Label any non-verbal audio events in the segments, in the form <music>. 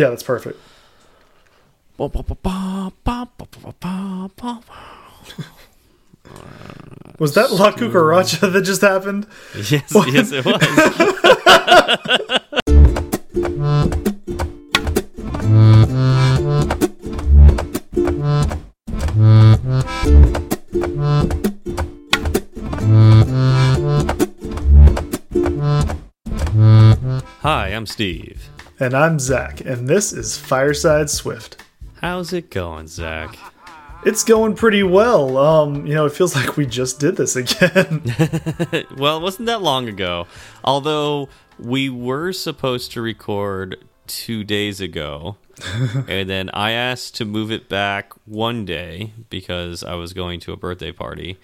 Yeah, that's perfect. Was that La Cucaracha that just happened? Yes, yes, it was. Hi, I'm Steve. And I'm Zach, and this is Fireside Swift. How's it going, Zach? It's going pretty well. Um, you know, it feels like we just did this again. <laughs> well, it wasn't that long ago. Although we were supposed to record two days ago, <laughs> and then I asked to move it back one day because I was going to a birthday party,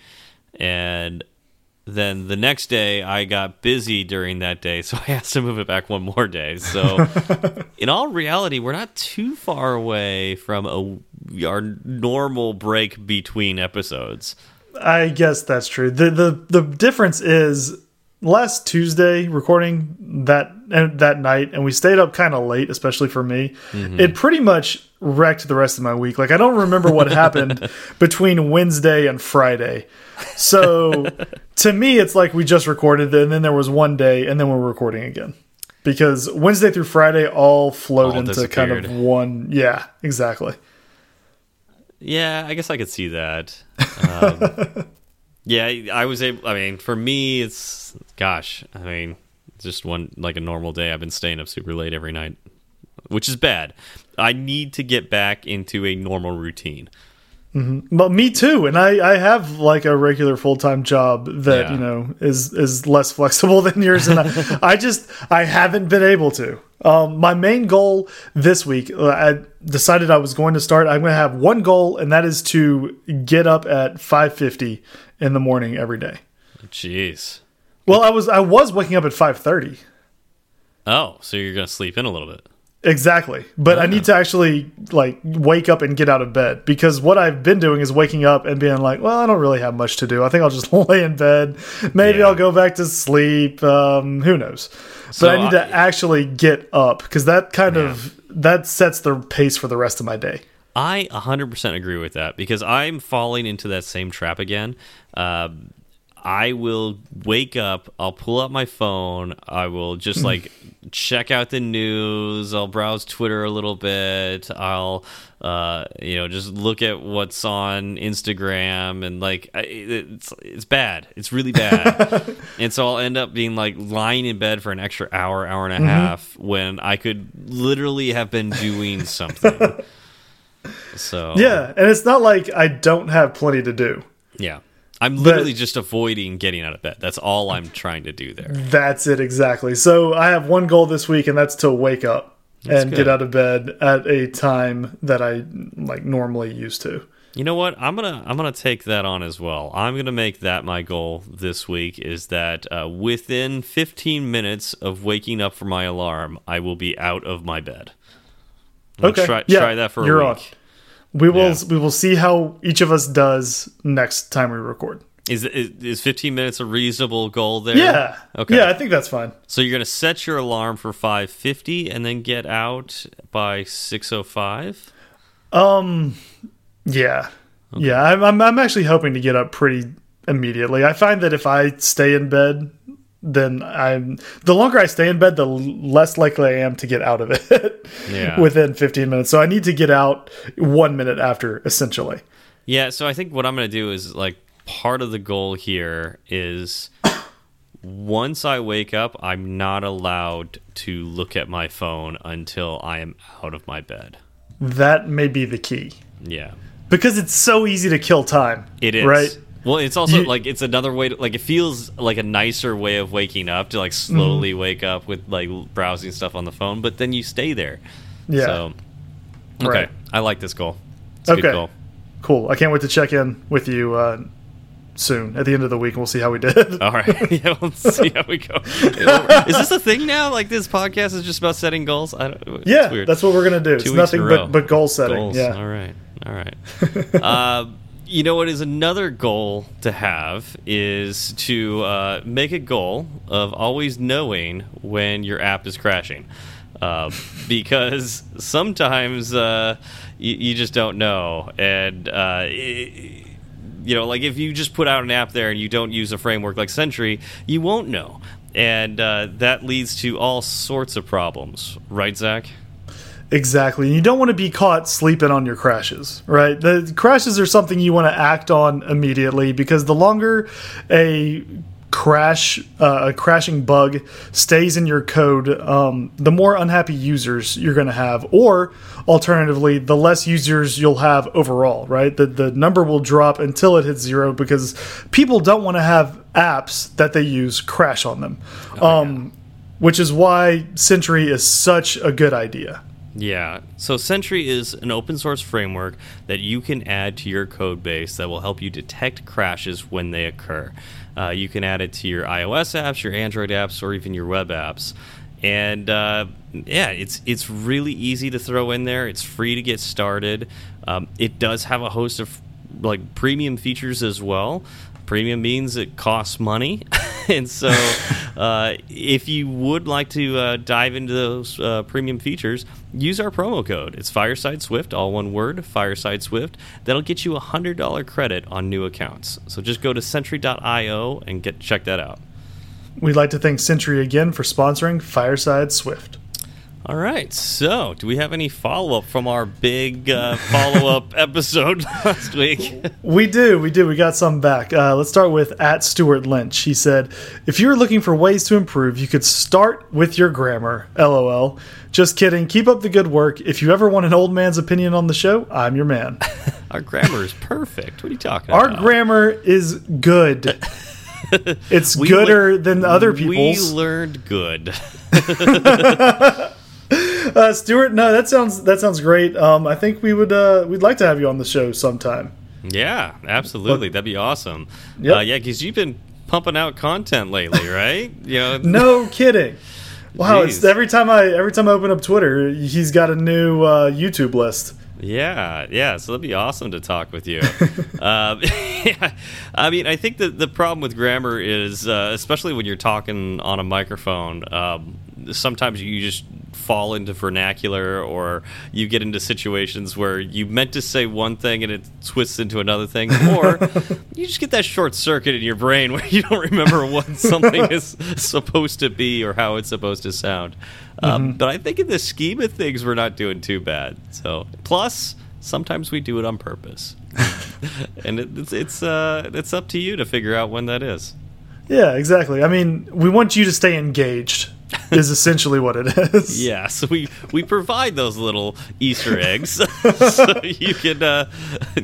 and then the next day I got busy during that day, so <laughs> I asked to move it back one more day. So, <laughs> in all reality, we're not too far away from a, our normal break between episodes. I guess that's true. The the the difference is last Tuesday recording that that night and we stayed up kind of late especially for me. Mm -hmm. It pretty much wrecked the rest of my week. Like I don't remember what happened <laughs> between Wednesday and Friday. So <laughs> to me it's like we just recorded and then there was one day and then we're recording again. Because Wednesday through Friday all flowed all into kind of one yeah, exactly. Yeah, I guess I could see that. <laughs> Um, yeah, I was able. I mean, for me, it's gosh. I mean, just one like a normal day. I've been staying up super late every night, which is bad. I need to get back into a normal routine. Mm -hmm. But me too, and I I have like a regular full time job that yeah. you know is is less flexible <laughs> than yours, and I, I just I haven't been able to. Um, my main goal this week, uh, I decided I was going to start. I'm going to have one goal, and that is to get up at 5:50 in the morning every day. Jeez. Well, I was I was waking up at 5:30. Oh, so you're going to sleep in a little bit. Exactly. But I need to actually like wake up and get out of bed because what I've been doing is waking up and being like, well, I don't really have much to do. I think I'll just <laughs> lay in bed. Maybe yeah. I'll go back to sleep. Um, who knows? So but I need I, to actually get up because that kind yeah. of that sets the pace for the rest of my day. I 100% agree with that because I'm falling into that same trap again. Uh, I will wake up, I'll pull up my phone, I will just like check out the news, I'll browse Twitter a little bit, I'll uh, you know, just look at what's on Instagram and like it's it's bad. It's really bad. <laughs> and so I'll end up being like lying in bed for an extra hour, hour and a mm -hmm. half when I could literally have been doing something. <laughs> so Yeah, and it's not like I don't have plenty to do. Yeah. I'm literally but, just avoiding getting out of bed. That's all I'm trying to do there. That's it exactly. So I have one goal this week, and that's to wake up that's and good. get out of bed at a time that I like normally used to. You know what? I'm gonna I'm gonna take that on as well. I'm gonna make that my goal this week. Is that uh, within 15 minutes of waking up for my alarm, I will be out of my bed. okay. Try, yeah, try that for a week. On. We will yeah. we will see how each of us does next time we record. Is, is is 15 minutes a reasonable goal there? Yeah. Okay. Yeah, I think that's fine. So you're going to set your alarm for 5:50 and then get out by 6:05? Um yeah. Okay. Yeah, I'm, I'm I'm actually hoping to get up pretty immediately. I find that if I stay in bed then I'm the longer I stay in bed, the less likely I am to get out of it <laughs> yeah. within 15 minutes. So I need to get out one minute after, essentially. Yeah. So I think what I'm going to do is like part of the goal here is once I wake up, I'm not allowed to look at my phone until I am out of my bed. That may be the key. Yeah. Because it's so easy to kill time. It is. Right? Well, it's also you, like it's another way to like it feels like a nicer way of waking up to like slowly mm. wake up with like browsing stuff on the phone, but then you stay there. Yeah. So, okay, right. I like this goal. It's okay. Goal. Cool. I can't wait to check in with you uh, soon at the end of the week, we'll see how we did. All right. <laughs> yeah, we'll <laughs> see how we go. is this a thing now? Like this podcast is just about setting goals? I don't, yeah, that's what we're gonna do. Two it's nothing but but goal setting. Goals. Yeah. All right. All right. <laughs> uh, you know what is another goal to have is to uh, make a goal of always knowing when your app is crashing. uh, <laughs> because sometimes uh, you, just don't know, and uh, it, you know, like if you just put out an app there and you don't use a framework like Sentry, you won't know, and uh, that leads to all sorts of problems, right, Zach? Exactly. And you don't want to be caught sleeping on your crashes, right? The crashes are something you want to act on immediately because the longer a crash uh, a crashing bug stays in your code um, the more unhappy users you're going to have or alternatively the less users you'll have overall right the, the number will drop until it hits zero because people don't want to have apps that they use crash on them oh, um, which is why sentry is such a good idea yeah. So Sentry is an open source framework that you can add to your code base that will help you detect crashes when they occur. Uh, you can add it to your iOS apps, your Android apps, or even your web apps. And uh, yeah, it's it's really easy to throw in there. It's free to get started. Um, it does have a host of like premium features as well. Premium means it costs money, <laughs> and so <laughs> uh, if you would like to uh, dive into those uh, premium features, use our promo code. It's Fireside Swift, all one word, Fireside Swift. That'll get you a hundred dollar credit on new accounts. So just go to Sentry.io and get check that out. We'd like to thank Sentry again for sponsoring Fireside Swift. All right. So, do we have any follow up from our big uh, follow up <laughs> episode last week? We do. We do. We got some back. Uh, let's start with at Stewart Lynch. He said, "If you're looking for ways to improve, you could start with your grammar." LOL. Just kidding. Keep up the good work. If you ever want an old man's opinion on the show, I'm your man. <laughs> our grammar is perfect. What are you talking our about? Our grammar is good. <laughs> it's gooder than other people's. We learned good. Uh, Stewart, no, that sounds that sounds great. Um, I think we would uh, we'd like to have you on the show sometime. Yeah, absolutely. But, That'd be awesome. Yep. Uh, yeah, because you've been pumping out content lately, <laughs> right? you know, no kidding. Wow, it's every time I every time I open up Twitter, he's got a new uh, YouTube list. Yeah, yeah. So that'd be awesome to talk with you. <laughs> um, <laughs> yeah, I mean, I think that the problem with grammar is, uh, especially when you're talking on a microphone, um, sometimes you just fall into vernacular or you get into situations where you meant to say one thing and it twists into another thing <laughs> or you just get that short circuit in your brain where you don't remember what <laughs> something is supposed to be or how it's supposed to sound. Um, mm -hmm. but i think in the scheme of things we're not doing too bad. So plus sometimes we do it on purpose. <laughs> And it, it's it's uh, it's up to you to figure out when that is. Yeah exactly. I mean we want you to stay engaged <laughs> is essentially what it is. Yeah, so we we provide those little Easter eggs <laughs> so you can uh,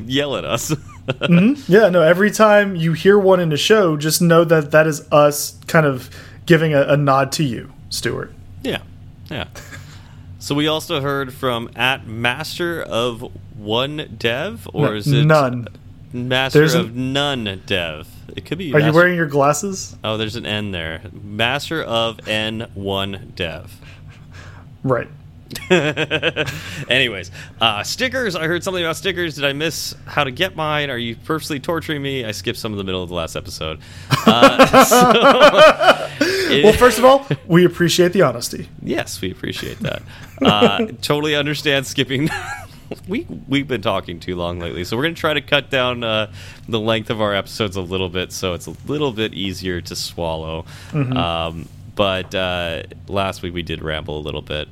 yell at us. mm -hmm. Yeah, no. Every time you hear one in the show, just know that that is us kind of giving a, a nod to you, Stewart. Yeah, yeah. So we also heard from at Master of One Dev, or no, is it none? Master There's of None Dev. It could be. Are master, you wearing your glasses? Oh, there's an N there. Master of N1 Dev. Right. <laughs> Anyways, uh, stickers. I heard something about stickers. Did I miss how to get mine? Are you purposely torturing me? I skipped some of the middle of the last episode. Uh, <laughs> so, <laughs> well, first of all, we appreciate the honesty. Yes, we appreciate that. Uh, totally understand skipping we we've been talking too long lately, so we're gonna try to cut down uh, the length of our episodes a little bit, so it's a little bit easier to swallow. Mm -hmm. um, but uh, last week we did ramble a little bit.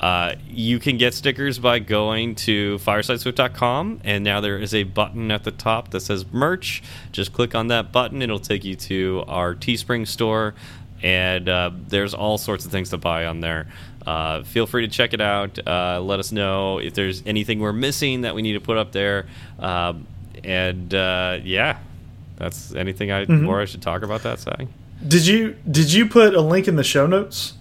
Uh, you can get stickers by going to firesideswift.com, and now there is a button at the top that says merch. Just click on that button, it'll take you to our Teespring store, and uh, there's all sorts of things to buy on there. Uh, feel free to check it out. Uh, let us know if there's anything we're missing that we need to put up there. Um, and uh, yeah, that's anything I mm -hmm. more I should talk about that side. Did you did you put a link in the show notes?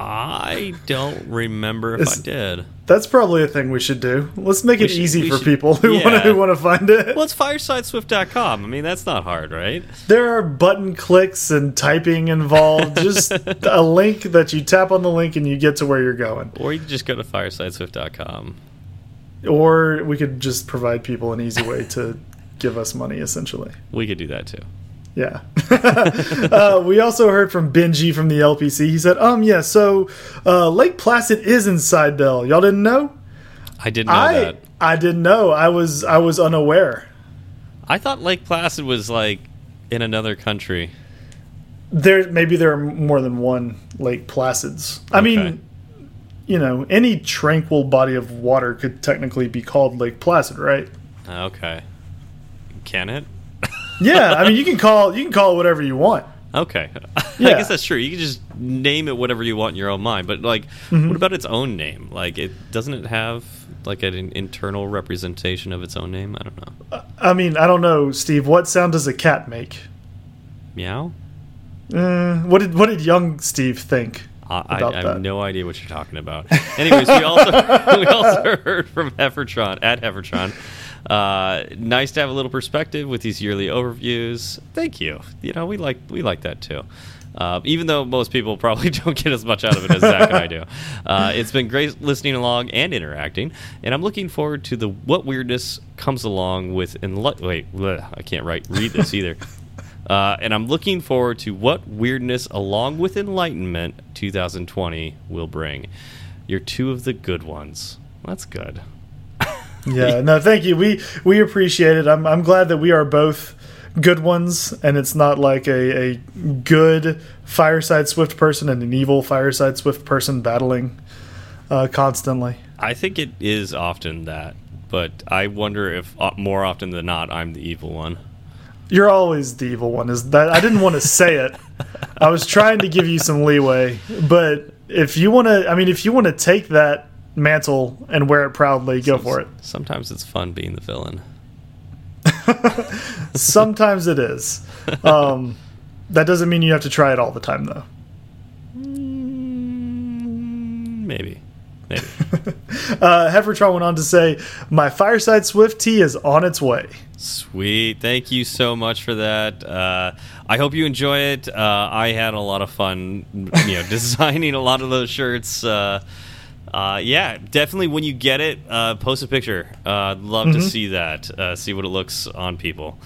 I don't remember if I did. That's probably a thing we should do. Let's make we it should, easy for should, people who yeah. want to who want to find it. Well, it's firesideswift.com. I mean, that's not hard, right? There are button clicks and typing involved. just <laughs> a link that you tap on the link and you get to where you're going. Or you can just go to firesideswift.com. Or we could just provide people an easy way to give us money, essentially. We could do that too. Yeah. <laughs> uh, we also heard from Benji from the LPC. He said, "Um, yeah. So uh, Lake Placid is in Sidedale. Y'all didn't know? I didn't know I that. I didn't know. I was I was unaware. I thought Lake Placid was like in another country. There maybe there are more than one Lake Placids. I Okay. mean, you know, any tranquil body of water could technically be called Lake Placid, right? Okay. Can it? Yeah. I mean, you can call you can call it whatever you want. Okay. <laughs> I guess that's true. You can just name it whatever you want in your own mind. But like, Mm-hmm. what about its own name? Like, it doesn't it have like an internal representation of its own name? I don't know. I mean, I don't know, Steve. What sound does a cat make? Meow. Uh, what did what did young Steve think? I, I, I have no idea what you're talking about. Anyways, we also <laughs> we also <laughs> heard from Heffertron at Heffertron. Uh, nice to have a little perspective with these yearly overviews. Thank you. You know we like we like that too. Uh, even though most people <laughs> probably don't get as much out of it as Zach and I do, <laughs> uh, it's been great listening along and interacting, and I'm looking forward to the what weirdness comes along with enli- wait bleh, I can't write read this either. <laughs> Uh, and I'm looking forward to what weirdness, along with enlightenment, 2020 will bring. You're two of the good ones. That's good. Yeah, <laughs> no, thank you. We we appreciate it. I'm I'm glad that we are both good ones, and it's not like a a good Fireside Swift person and an evil Fireside Swift person battling uh, constantly. I think it is often that, but I wonder if uh, more often than not, I'm the evil one. You're always the evil one. Is that I didn't want to say it. I was trying to give you some leeway, but if you want to, I mean, if you want to take that mantle and wear it proudly, go for it. Sometimes it's fun being the villain. <laughs> <laughs> Sometimes it is. Um, that doesn't mean you have to try it all the time, though. Mm, maybe. Maybe. <laughs> Uh, Heffertron went on to say, "My Fireside Swift tea is on its way." Sweet. Thank you so much for that. Uh, I hope you enjoy it. Uh, I had a lot of fun, you know, designing a lot of those shirts. Uh, uh, yeah, definitely. When you get it, uh, post a picture. Uh, I'd love Mm-hmm. to see that. Uh, see what it looks on people.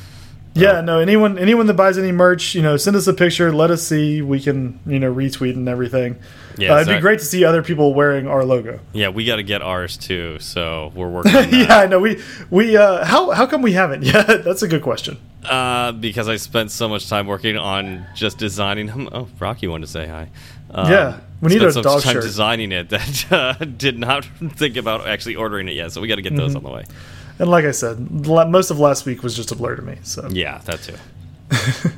Yeah, no. Anyone, anyone that buys any merch, you know, send us a picture. Let us see. We can, you know, retweet and everything. Yeah, uh, it'd be great to see other people wearing our logo. Yeah, we got to get ours too. So we're working. <laughs> yeah, I know. We we uh, how how come we haven't <laughs> yet? That's a good question. Uh, because I spent so much time working on just designing <laughs> them. Oh, Rocky wanted to say hi. Um, Yeah, we need spent a so dog much time shirt. designing it that uh, did not think about actually ordering it yet. So we got to get those on the way. And like I said, most of last week was just a blur to me. So Yeah, that too.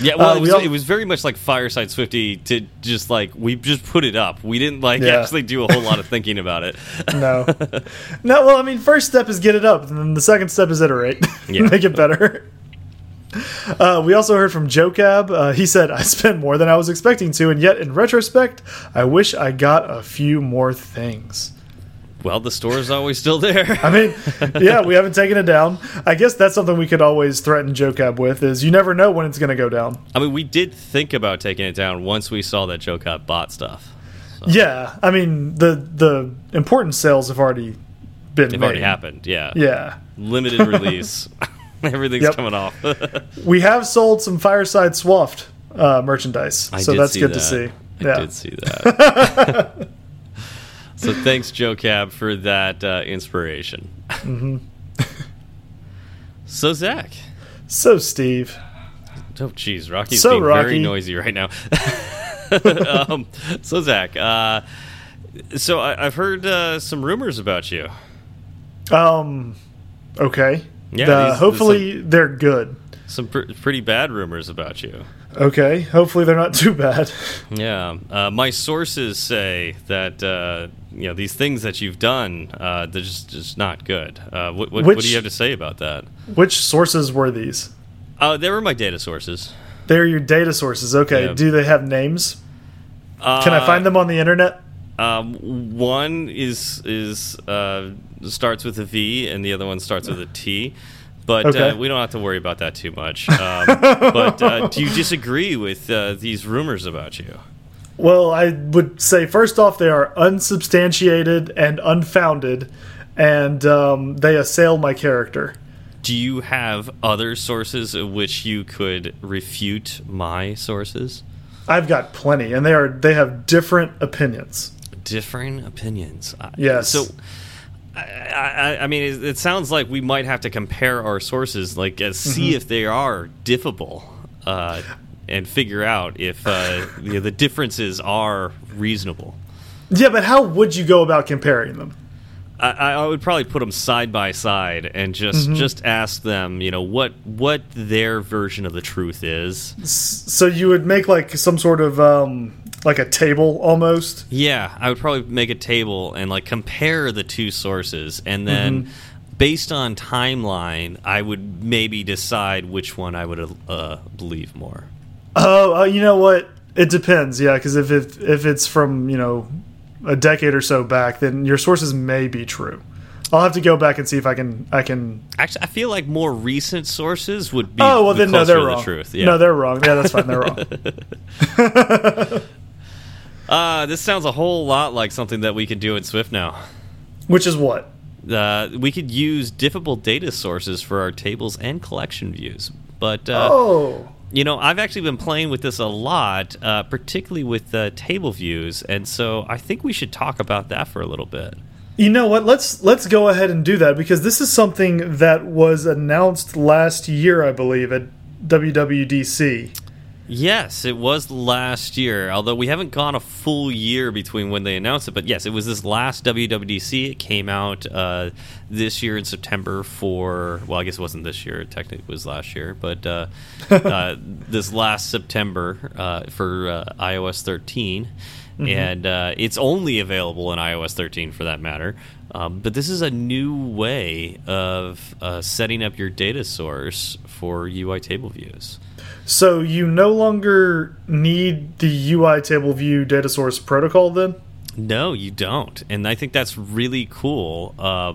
Yeah, well, Uh, it, we was, all- it was very much like Fireside Swifty to just like we just put it up. We didn't like Yeah. actually do a whole lot of thinking about it. <laughs> no, <laughs> no. Well, I mean, first step is get it up, and then the second step is iterate, Yeah. <laughs> make it better. Uh, we also heard from Joe Cab. Uh, he said, "I spent more than I was expecting to, and yet, in retrospect, I wish I got a few more things." Well, the store is always still there. <laughs> I mean, yeah, we haven't taken it down. I guess that's something we could always threaten Joe Cab with: is you never know when it's going to go down. I mean, we did think about taking it down once we saw that Joe Cop bought stuff. Yeah, I mean, the the important sales have already been They've made. already happened. Yeah. Yeah. Limited <laughs> release. <laughs> Everything's Yep. coming off. We have sold some Fireside Swift uh, merchandise, I so that's good that. to see. I yeah. did see that. So thanks, Joe Cab, for that uh, inspiration. Mm-hmm. so Zach. So, Steve, Oh, jeez, Rocky's So, being very noisy right now. <laughs> um, so Zach, uh, so I, I've heard uh, some rumors about you. um, okay. Yeah, The- these- hopefully they're good. Some pr pretty bad rumors about you. Okay. Hopefully they're not too bad. Yeah, uh, my sources say that uh, you know these things that you've done, uh, they're just just not good. Uh, what, what, what do you have to say about that? Which sources were these? Uh, they were my data sources. They're your data sources. Okay. Yeah. Do they have names? Uh, Can I find them on the internet? Um, one is is uh, starts with a V, and the other one starts with a T. But Okay. uh, we don't have to worry about that too much. Um, but uh, do you disagree with uh, these rumors about you? Well, I would say first off, they are unsubstantiated and unfounded, and um, they assail my character. do you have other sources of which you could refute my sources? I've got plenty, and they are they have different opinions. Different opinions. Yes. So. I, I, I, mean, it, it, sounds like we might have to compare our sources, like uh, see mm -hmm. if they are diffable, uh, and figure out if uh, you know, the differences are reasonable. Yeah, but how would you go about comparing them? I, I, would probably put them side by side and just mm -hmm. just ask them, you know, what what their version of the truth is. So you would make like some sort of um, like a table almost. Yeah, I would probably make a table and like compare the two sources, and then. Mm -hmm. Based on timeline, I would maybe decide which one I would uh, believe more. Oh, uh, you know what? It depends. Yeah, because if it, if it's from you know a decade or so back, then your sources may be true. I'll have to go back and see if I can. I can. Actually, I feel like more recent sources would be. Oh well, then no, they're wrong. The truth. Yeah. No, they're wrong. Yeah, that's fine. They're wrong. <laughs> uh, this sounds a whole lot like something that we could do in Swift now. Which is what? Uh, we could use diffable data sources for our tables and collection views, but uh, oh, you know, I've actually been playing with this a lot, uh, particularly with uh, table views, and so I think we should talk about that for a little bit. You know what? Let's let's go ahead and do that because this is something that was announced last year, I believe, at WWDC. Yes, it was last year. Although we haven't gone a full year between when they announced it, but yes, it was this last WWDC. It came out uh, this year in September for well, I guess it wasn't this year. It technically was last year, but uh, <laughs> uh, this last September uh, for uh, iOS 13, mm -hmm. and uh, it's only available in iOS 13 for that matter. Um, but this is a new way of setting up your data source for UI table views. So you no longer need the UI table view data source protocol then? No, you don't, and I think that's really cool. Uh,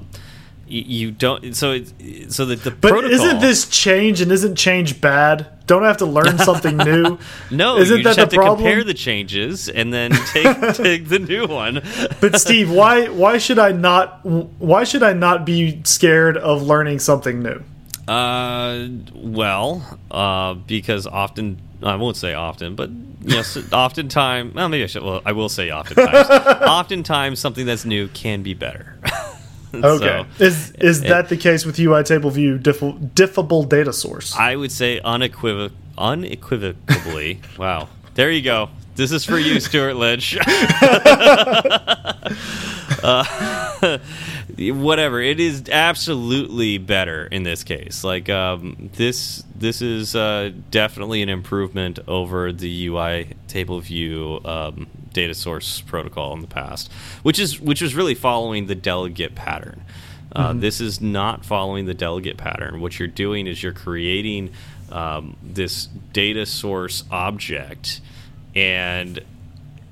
you don't so it, so that the but protocol, isn't this change and isn't change bad don't I have to learn <laughs> something new no isn't you that the have problem? to compare the changes and then take <laughs> take the new one but steve why why should i not why should i not be scared of learning something new uh, well, uh, because often I won't say often, but yes, <laughs> oftentimes. Well, maybe I should. Well, I will say oftentimes. <laughs> oftentimes, something that's new can be better. <laughs> okay, so, is is it, that the case with UI Table View diff diffable data source? I would say unequivoc unequivocally. wow, there you go. This is for you, Stewart Lynch. Uh, <laughs> whatever. It is absolutely better in this case. Like um, this, this is uh, definitely an improvement over the UI table view um, data source protocol in the past, which is which was really following the delegate pattern. Uh, mm -hmm. This is not following the delegate pattern. What you're doing is you're creating um, this data source object, and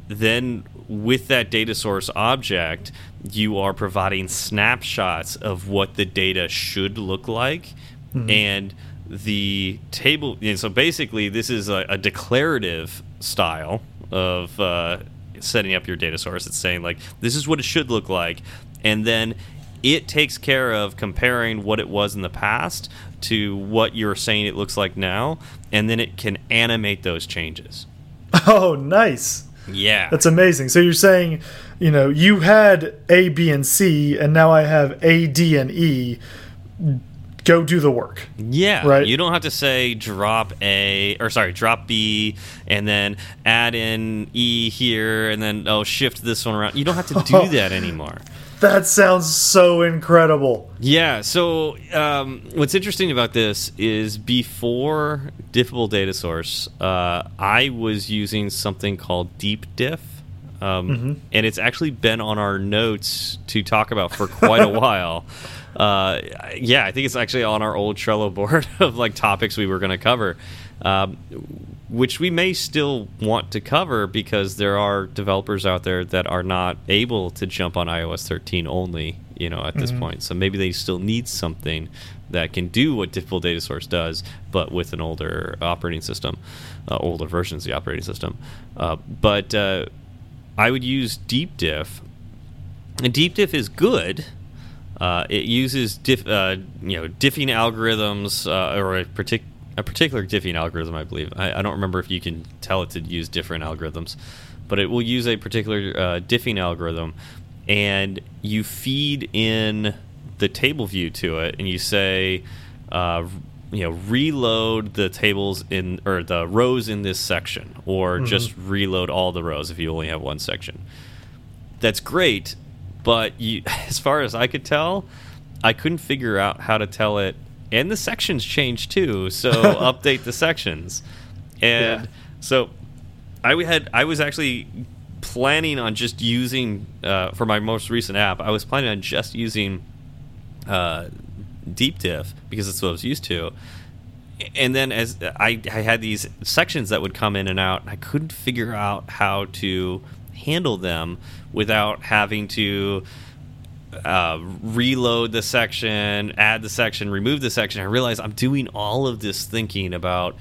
then with that data source object, you are providing snapshots of what the data should look like mm -hmm. and the table and so basically this is a, a declarative style of uh, setting up your data source. It's saying like this is what it should look like. And then it takes care of comparing what it was in the past to what you're saying it looks like now. And then it can animate those changes. <laughs> Oh nice yeah. That's amazing. So you're saying, you know, you had A, B, and C, and now I have A, D, and E. Go do the work. Yeah. Right. You don't have to say drop A, or sorry, drop B, and then add in E here, and then, oh, shift this one around. You don't have to do <laughs> oh. that anymore. That sounds so incredible. Yeah. So, um, what's interesting about this is before Diffable Data Source, uh, I was using something called Deep Diff. Um, mm -hmm. And it's actually been on our notes to talk about for quite a <laughs> while. Uh, yeah, I think it's actually on our old Trello board <laughs> of like topics we were going to cover. Um, which we may still want to cover because there are developers out there that are not able to jump on iOS 13 only, you know, at this mm -hmm. point. So maybe they still need something that can do what Diffable Data Source does, but with an older operating system, uh, older versions of the operating system. Uh, but uh, I would use Deep Diff, and Deep Diff is good. Uh, it uses diff, uh, you know diffing algorithms uh, or a, partic a particular diffing algorithm, I believe. I, I, don't remember if you can tell it to use different algorithms, but it will use a particular uh, diffing algorithm, and you feed in the table view to it, and you say, uh, you know, reload the tables in or the rows in this section, or mm -hmm. just reload all the rows if you only have one section. That's great, but you, <laughs> as far as I could tell, I couldn't figure out how to tell it. And the sections change too, so <laughs> update the sections. And yeah. so I had I was actually planning on just using uh, for my most recent app. I was planning on just using uh, deep diff because it's what I was used to. And then as I, I had these sections that would come in and out, I couldn't figure out how to handle them without having to uh, reload the section, add the section, remove the section. I realized I'm doing all of this thinking about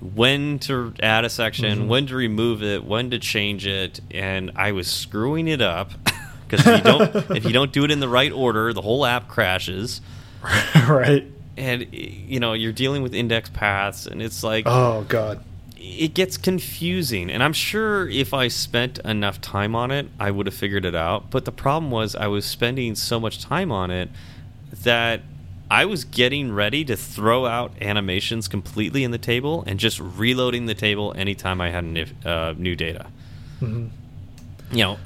when to add a section, mm -hmm. when to remove it, when to change it, and I was screwing it up <laughs> because if you don't if you don't do it in the right order, the whole app crashes. <laughs> right. And you know you're dealing with index paths, and it's like oh god, it gets confusing. And I'm sure if I spent enough time on it, I would have figured it out. But the problem was I was spending so much time on it that I was getting ready to throw out animations completely in the table and just reloading the table anytime I had uh, new data. Mm -hmm. You know,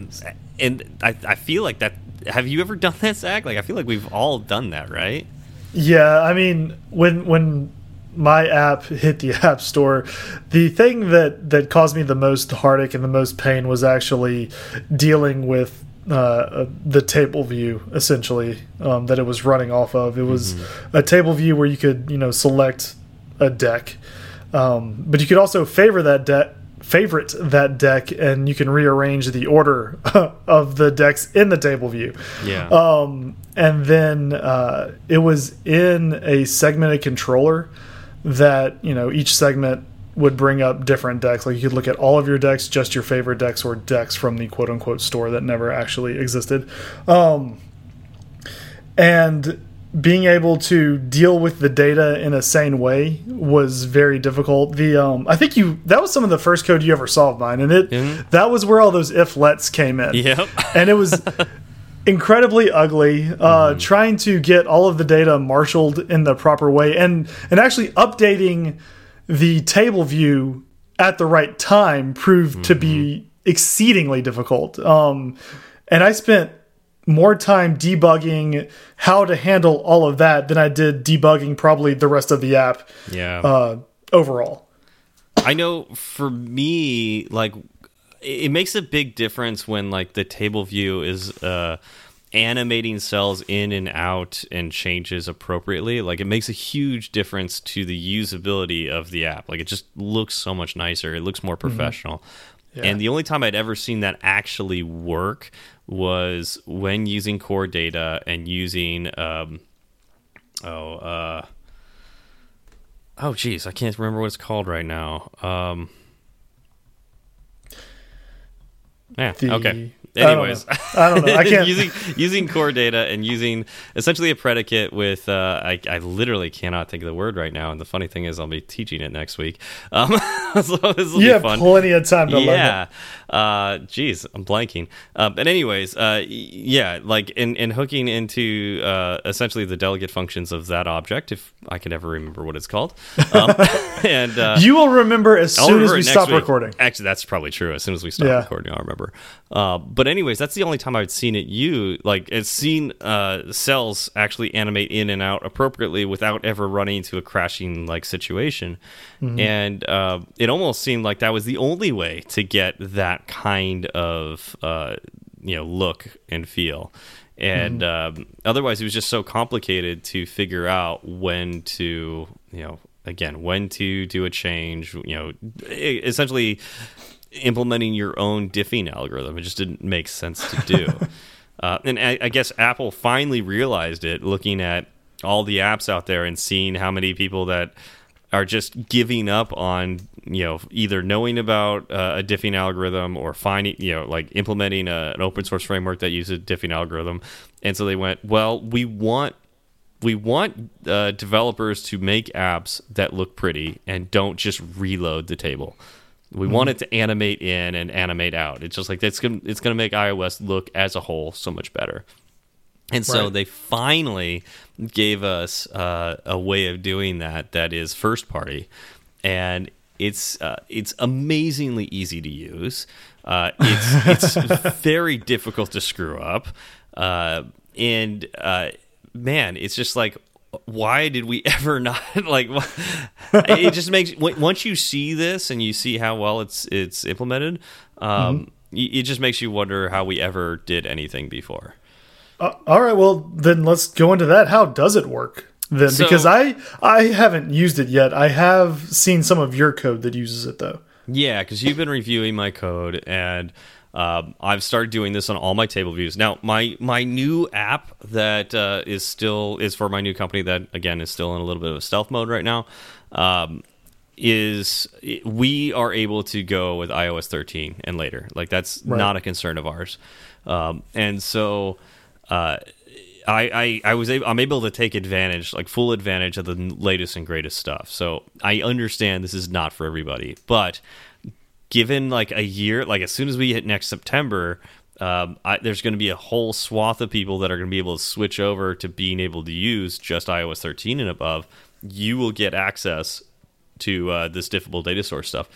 and I, I feel like that. Have you ever done that, Zach? Like, I feel like we've all done that, right? Yeah, I mean, when when my app hit the <laughs> app store the thing that that caused me the most heartache and the most pain was actually dealing with uh, the table view essentially um, that it was running off of. It was mm -hmm. a table view where you could you know select a deck, um, but you could also favor that deck favorite that deck and you can rearrange the order <laughs> of the decks in the table view. Yeah. Um, and then uh, it was in a segmented controller that you know each segment would bring up different decks. Like you could look at all of your decks, just your favorite decks, or decks from the quote unquote store that never actually existed. Um, and being able to deal with the data in a sane way was very difficult. The um, I think you that was some of the first code you ever saw of mine, and it mm -hmm. that was where all those if lets came in. Yep, and it was <laughs> incredibly ugly. Uh, mm. Trying to get all of the data marshaled in the proper way, and and actually updating the table view at the right time proved mm -hmm. to be mm-hmm. exceedingly difficult. Um, and I spent more time debugging how to handle all of that than I did debugging probably the rest of the app. Yeah. Uh, overall. I know for me, like, it makes a big difference when like the table view is uh, animating cells in and out and changes appropriately. Like, it makes a huge difference to the usability of the app. Like, it just looks so much nicer. It looks more mm-hmm. professional. Mm -hmm. Yeah. And the only time I'd ever seen that actually work was when using core data and using um, oh uh, oh geez, I can't remember what it's called right now. Um, yeah, the, okay. Anyways, I don't know. I, don't know. I <laughs> can't using using core data and using essentially a predicate with uh, I I literally cannot think of the word right now. And the funny thing is, I'll be teaching it next week. Um, <laughs> so this will you have fun. plenty of time to yeah. learn. Yeah. Uh, geez, I'm blanking. Uh, but anyways, uh, yeah, like in in hooking into uh, essentially the delegate functions of that object, if I can ever remember what it's called. Um, <laughs> and uh, you will remember as soon as we stop week. recording. Actually, that's probably true. As soon as we stop yeah. recording, I'll remember. Uh, but anyways, that's the only time I've seen it. You like it's seen uh, cells actually animate in and out appropriately without ever running into a crashing like situation, mm -hmm. and uh, it almost seemed like that was the only way to get that kind of uh, you know look and feel. And mm -hmm. um, otherwise, it was just so complicated to figure out when to, you know, again, when to do a change. You know, essentially implementing your own diffing algorithm. It just didn't make sense to do. <laughs> uh, and I, I, guess Apple finally realized it, looking at all the apps out there and seeing how many people that are just giving up on you know either knowing about uh, a diffing algorithm or finding you know like implementing a, an open source framework that uses a diffing algorithm and so they went, well, we want we want uh, developers to make apps that look pretty and don't just reload the table. We mm -hmm. want it to animate in and animate out. It's just like it's gonna it's gonna make iOS look as a whole so much better. And so right. they finally gave us uh, a way of doing that that is first party, and it's uh, it's amazingly easy to use. Uh, it's <laughs> it's very difficult to screw up, uh, and uh, man, it's just like why did we <laughs> ever not like it just makes once you see this and you see how well it's it's implemented um, mm -hmm. it just makes you wonder how we ever did anything before uh, all right well then let's go into that how does it work then so, because I I haven't used it yet. I have seen some of your code that uses it though. Yeah, because you've been reviewing my code and. Um, I've started doing this on all my table views. Now, my my new app that uh, is still is for my new company that again is still in a little bit of a stealth mode right now. Um, is we are able to go with iOS 13 and later. Like that's right. not a concern of ours. Um, and so uh, I, I, I was able, I'm able to take advantage, like full advantage of the latest and greatest stuff. So I understand this is not for everybody, but given like a year, like as soon as we hit next September, um, I, there's going to be a whole swath of people that are going to be able to switch over to being able to use just iOS 13 and above. You will get access to uh, this diffable data source stuff.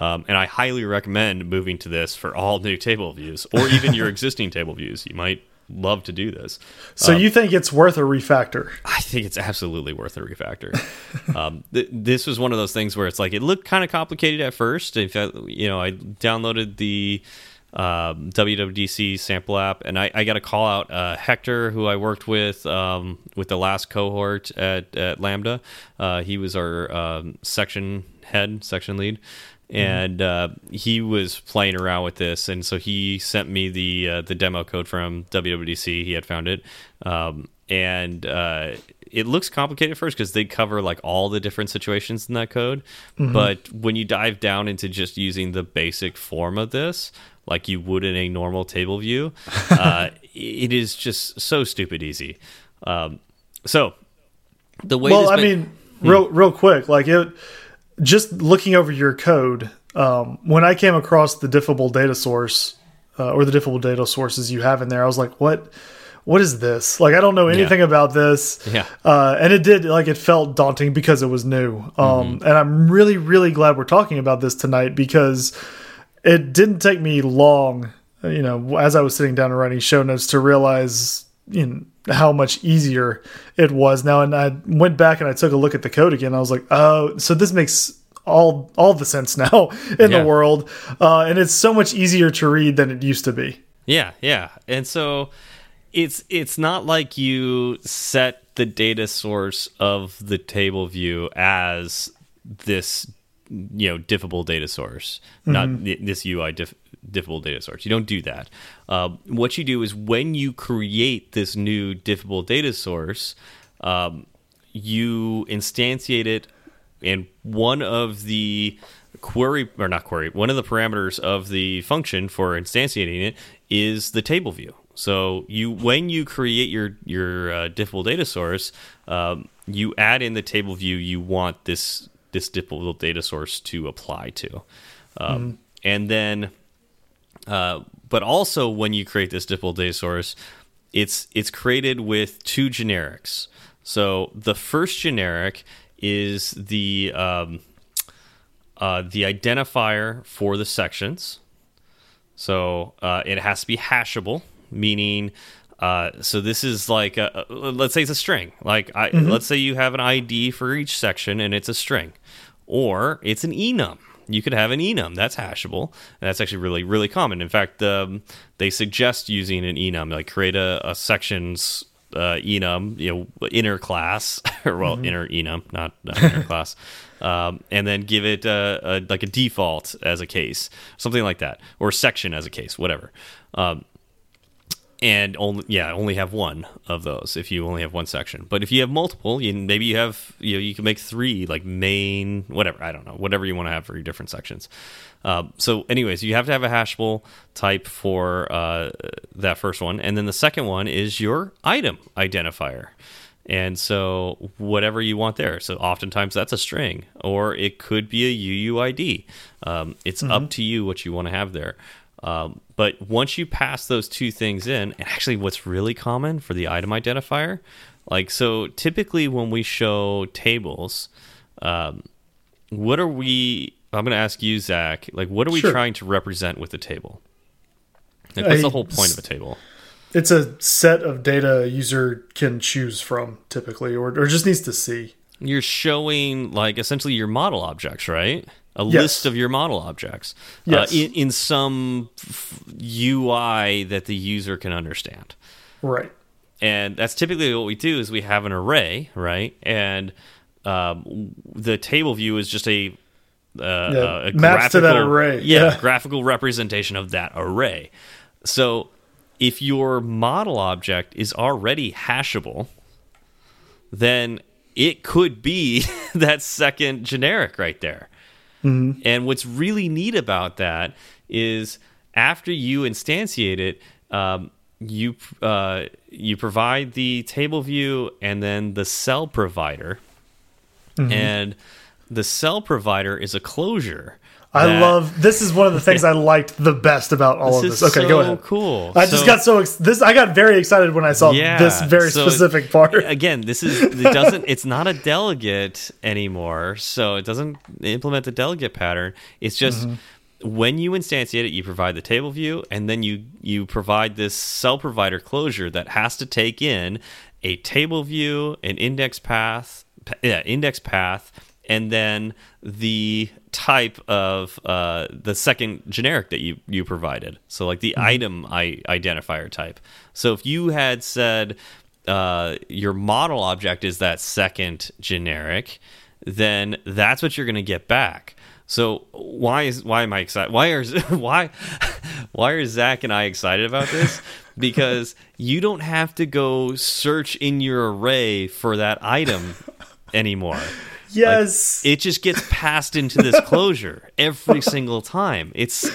Um, and I highly recommend moving to this for all new table views or even your <laughs> existing table views. You might love to do this. So um, you think it's worth a refactor? I think it's absolutely worth a refactor. <laughs> um, th this was one of those things where it's like it looked kind of complicated at first. If I, you know, I downloaded the um, WWDC sample app, and I, I got to call out uh, Hector, who I worked with um, with the last cohort at, at Lambda. Uh, he was our um, section head, section lead. And uh, he was playing around with this, and so he sent me the uh, the demo code from WWDC. He had found it, um, and uh, it looks complicated at first because they cover like all the different situations in that code. Mm -hmm. But when you dive down into just using the basic form of this, like you would in a normal table view, <laughs> uh, it is just so stupid easy. Um, so the way well, I mean, real real quick, like it just looking over your code, um, when I came across the diffable data source uh, or the diffable data sources you have in there, I was like, what? What is this? Like, I don't know anything yeah. about this. Yeah. Uh, and it did, like, it felt daunting because it was new. Um, mm -hmm. And I'm really, really glad we're talking about this tonight because it didn't take me long, you know, as I was sitting down and writing show notes to realize, you know, how much easier it was. Now and i went back and i took a look at the code again. I was like oh so this makes all all the sense <laughs> now in yeah. the world. Uh, and it's so much easier to read than it used to be. Yeah yeah. And so it's it's not like you set the data source of the table view as this you know diffable data source mm -hmm. not mm-hmm. this ui diff diffable data source. You don't do that. Uh, what you do is when you create this new diffable data source, um, you instantiate it, and one of the query or not query, one of the parameters of the function for instantiating it is the table view. So you when you create your your uh, diffable data source, um, you add in the table view you want this this diffable data source to apply to, um, mm and then uh, but also when you create this diffable data source, it's it's created with two generics. So the first generic is the um, uh, the identifier for the sections. So uh, it has to be hashable, meaning uh, so this is like a, let's say it's a string. Like I, mm -hmm. let's say you have an ID for each section and it's a string, or it's an enum you could have an enum that's hashable. that's actually really really common. In fact, um, they suggest using an enum, like create a, a sections uh, enum, you know, inner class <laughs> or well, mm -hmm. inner enum, not, not inner <laughs> class, um, and then give it a, a, like a default as a case, something like that, or section as a case, whatever. Um, and only yeah only have one of those if you only have one section. But if you have multiple you maybe you have you know you can make three like main whatever i don't know whatever you want to have for your different sections. Um, so anyways you have to have a hashable type for uh, that first one. And then the second one is your item identifier. And so whatever you want there. So oftentimes that's a string or it could be a uuid um, it's mm -hmm. up to you what you want to have there um, but once you pass those two things in, and actually, what's really common for the item identifier, like so, typically when we show tables, um, what are we? I'm going to ask you, Zach. Like, what are we sure. trying to represent with the table? Like, what's the whole point of a table? It's a set of data a user can choose from, typically, or or just needs to see. You're showing like essentially your model objects, right? A yes. list of your model objects uh, yes. uh, in, in some UI that the user can understand. Right. And that's typically what we do is we have an array, right? And um, the table view is just a, uh, yeah, a maps to that array. Yeah, yeah, graphical representation of that array. So if your model object is already hashable, then it could be <laughs> that second generic right there. Mm -hmm. And what's really neat about that is after you instantiate it, um, you uh, you provide the table view and then the cell provider, mm -hmm. and the cell provider is a closure. I love this is one of the things <laughs> I liked the best about all this of this. Okay, so go ahead. Cool. I so, just got so this I got very excited when I saw yeah, this very so specific part. <laughs> Again, this is it doesn't it's not a delegate anymore, so it doesn't implement the delegate pattern. It's just mm -hmm. when you instantiate it, you provide the table view, and then you you provide this cell provider closure that has to take in a table view, an index path, yeah, index path and then the type of uh, the second generic that you you provided. So like the mm -hmm. item I identifier type. So if you had said uh, your model object is that second generic, then that's what you're going to get back. So why is why am I excited? Why are <laughs> why why are Zach and I excited about this? <laughs> because you don't have to go search in your array for that item anymore. Yes. Like, it just gets passed into this <laughs> closure every single time. It's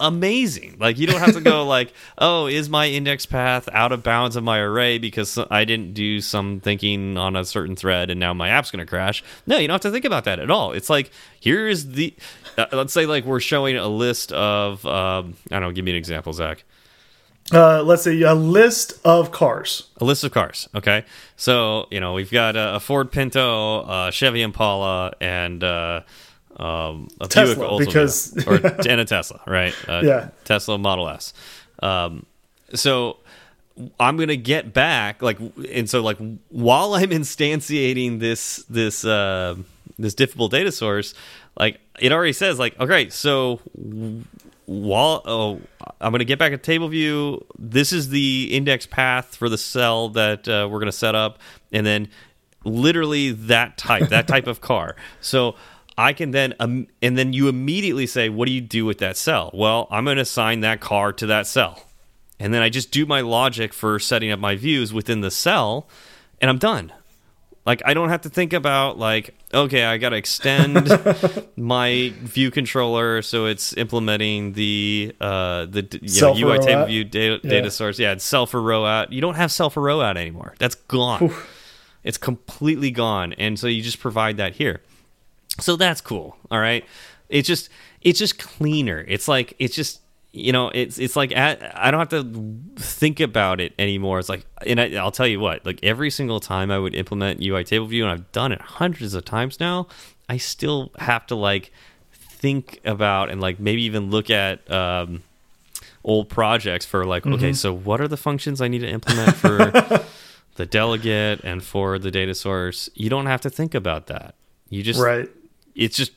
amazing. Like you don't have to go <laughs> like, "Oh, is my index path out of bounds of my array because I didn't do some thinking on a certain thread and now my app's going to crash." No, you don't have to think about that at all. It's like, here is the uh, let's say like we're showing a list of um, I don't know, give me an example, Zach. Uh, let's see, a list of cars. A list of cars. Okay, so you know we've got a, a Ford Pinto, a Chevy Impala, and uh, um, a Tesla, Buick because <laughs> or <laughs> and a Tesla, right? Uh, yeah, Tesla Model S. Um, so I'm gonna get back like, and so like while I'm instantiating this this uh, this diffable data source, like it already says like, okay, so while oh, I'm going to get back a table view. This is the index path for the cell that uh, we're going to set up, and then literally that type, that <laughs> type of car. So I can then, um, and then you immediately say, what do you do with that cell? Well, I'm going to assign that car to that cell, and then I just do my logic for setting up my views within the cell, and I'm done. Like I don't have to think about like okay, I got to extend <laughs> my view controller so it's implementing the uh the you know, UI table view data, yeah. data source. Yeah, it's cell for row out. You don't have cell for row out anymore. That's gone. Oof. It's completely gone. And so you just provide that here. So that's cool. All right. It's just it's just cleaner. It's like it's just you know it's it's like I don't have to think about it anymore. It's like and I, will tell you what like every single time i would implement ui table view and i've done it hundreds of times now i still have to like think about and like maybe even look at um, old projects for like mm -hmm. okay so what are the functions i need to implement for <laughs> the delegate and for the data source? You don't have to think about that. You just right. it's just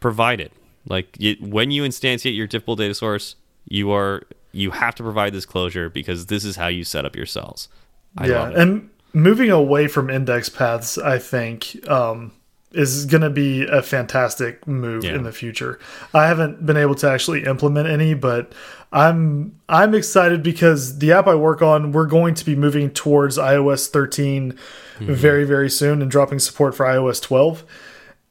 provided. Like it, when you instantiate your diffable data source you are you have to provide this closure because this is how you set up your cells. I yeah, and moving away from index paths, I think um, is going to be a fantastic move Yeah. in the future. I haven't been able to actually implement any, but I'm I'm excited because the app I work on, we're going to be moving towards iOS 13 very very soon and dropping support for iOS 12.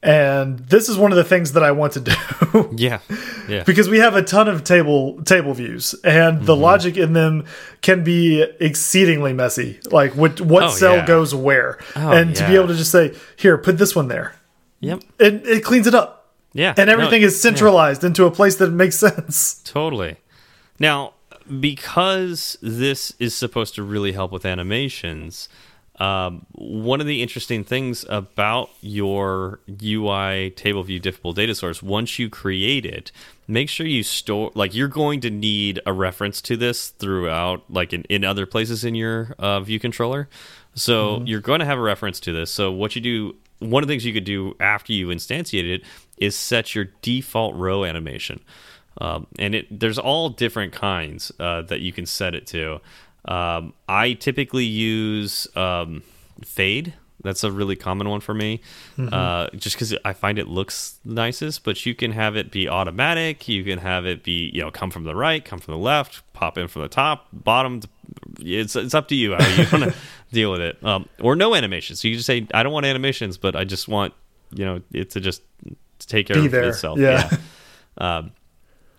And this is one of the things that I want to do. <laughs> Yeah, yeah, because we have a ton of table table views and the mm-hmm. logic in them can be exceedingly messy. Like what what Oh, cell yeah. goes where. Oh, and to be able to just say here put this one there. Yep, it, it cleans it up. Yeah, and No, everything is centralized into a place that makes sense. Totally. Now, because this is supposed to really help with animations, um, one of the interesting things about your UI table view diffable data source, once you create it, make sure you store, like, you're going to need a reference to this throughout, like, in, in other places in your uh, view controller. So you're going to have a reference to this. So, what you do, one of the things you could do after you instantiate it is set your default row animation. Um, and it there's all different kinds uh, that you can set it to. Um, I typically use um, fade. That's a really common one for me, uh, just because I find it looks nicest. But you can have it be automatic. You can have it be you know come from the right, come from the left, pop in from the top, bottom. It's it's up to you how you <laughs> want to deal with it. Um, or no animations. So you just say I don't want animations, but I just want you know it to just take care Be of there. itself. Yeah. Um,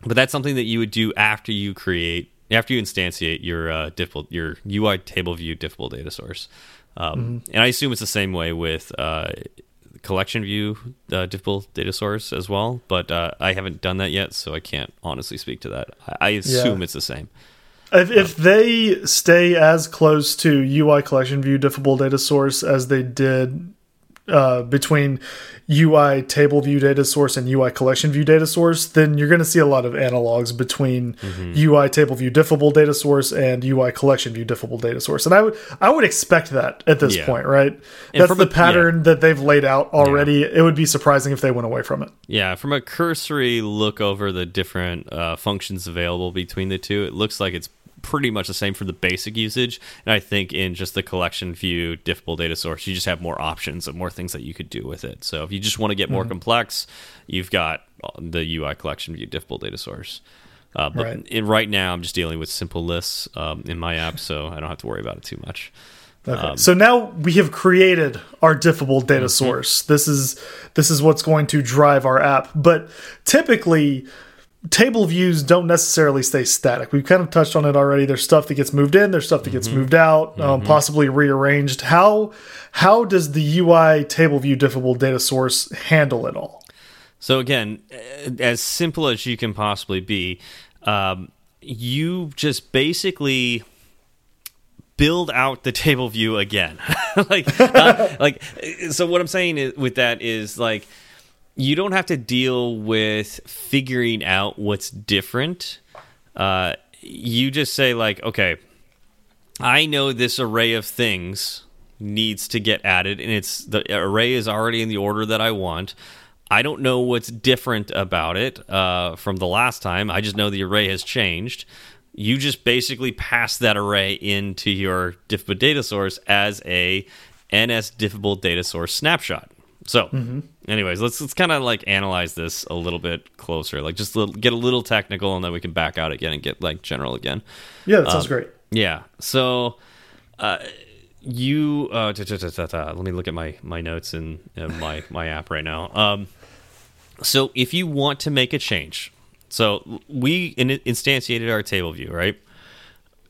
but that's something that you would do after you create after you instantiate your uh, diffable, your UI table view diffable data source. Um, And I assume it's the same way with uh, collection view uh, diffable data source as well. But uh, I haven't done that yet, so I can't honestly speak to that. I, I assume it's the same. if, if they stay as close to ui collection view diffable data source as they did uh, between UI table view data source and UI collection view data source, then you're going to see a lot of analogs between Mm-hmm. UI table view diffable data source and UI collection view diffable data source. And I would I would expect that at this Yeah. point, right? That's the a- pattern that they've laid out already. It would be surprising if they went away from it. Yeah, from a cursory look over the different uh, functions available between the two, it looks like it's pretty much the same for the basic usage. And I think in just the collection view diffable data source, you just have more options and more things that you could do with it. So if you just want to get more complex, you've got uh, the UI collection view diffable data source. Uh, but Right. in, right now, I'm just dealing with simple lists um, in my app, so I don't have to worry about it too much. Okay. so now we have created our diffable data source. This is this is what's going to drive our app. But typically table views don't necessarily stay static. We've kind of touched on it already. There's stuff that gets moved in, there's stuff that gets moved out, um, possibly rearranged. How how does the UI table view diffable data source handle it all? So again, as simple as you can possibly be, um, you just basically build out the <laughs> table view again. <laughs> like, uh, like, so what I'm saying is, with that is like, you don't have to deal with figuring out what's different. Uh, you just say like, okay, I know this array of things needs to get added, and it's the array is already in the order that I want. I don't know what's different about it uh, from the last time. I just know the array has changed. You just basically pass that array into your diffable data source as a NS diffable data source snapshot. So, anyways, let's let's kind of like analyze this a little bit closer. Like just little, get a little technical, and then we can back out again and get like general again. Yeah, that sounds great. Yeah. So, uh, you uh, ta- ta- ta- let me look at my my notes in, in my <laughs> my app right now. Um, so if you want to make a change, so we in, instantiated our table view, right?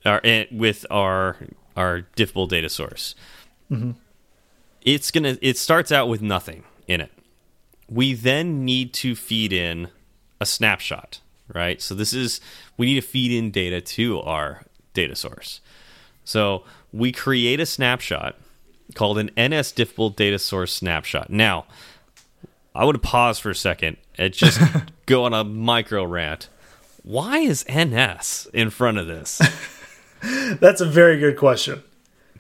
Our, eh, with our our diffable data source. It's gonna. It starts out with nothing in it. We then need to feed in a snapshot, right? So this is we need to feed in data to our data source. So we create a snapshot called an NS diffable data source snapshot. Now, I would pause for a second and just <laughs> go on a micro rant. Why is NS in front of this? <laughs> That's a very good question.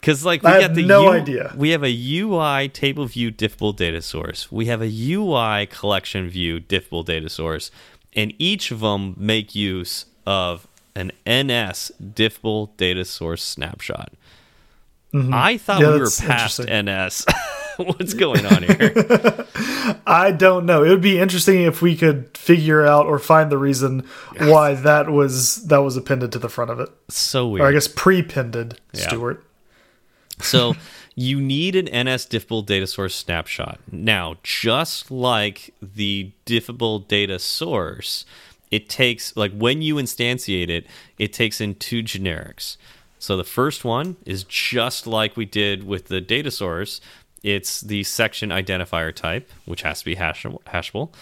Because like we I got the no U- idea. We have a UI table view diffable data source. We have a UI collection view diffable data source, and each of them make use of an NS diffable data source snapshot. Mm-hmm. I thought. Yeah, we were past. NS. <laughs> What's going on here? <laughs> I don't know. It would be interesting if we could figure out or find the reason why that was that was appended to the front of it. So weird. Or I guess pre-pended, Yeah. Stewart. So you need an NS diffable data source snapshot. Now, just like the diffable data source, it takes like when you instantiate it, it takes in two generics. So the first one is just like we did with the data source. It's the section identifier type, which has to be hashable, hashable.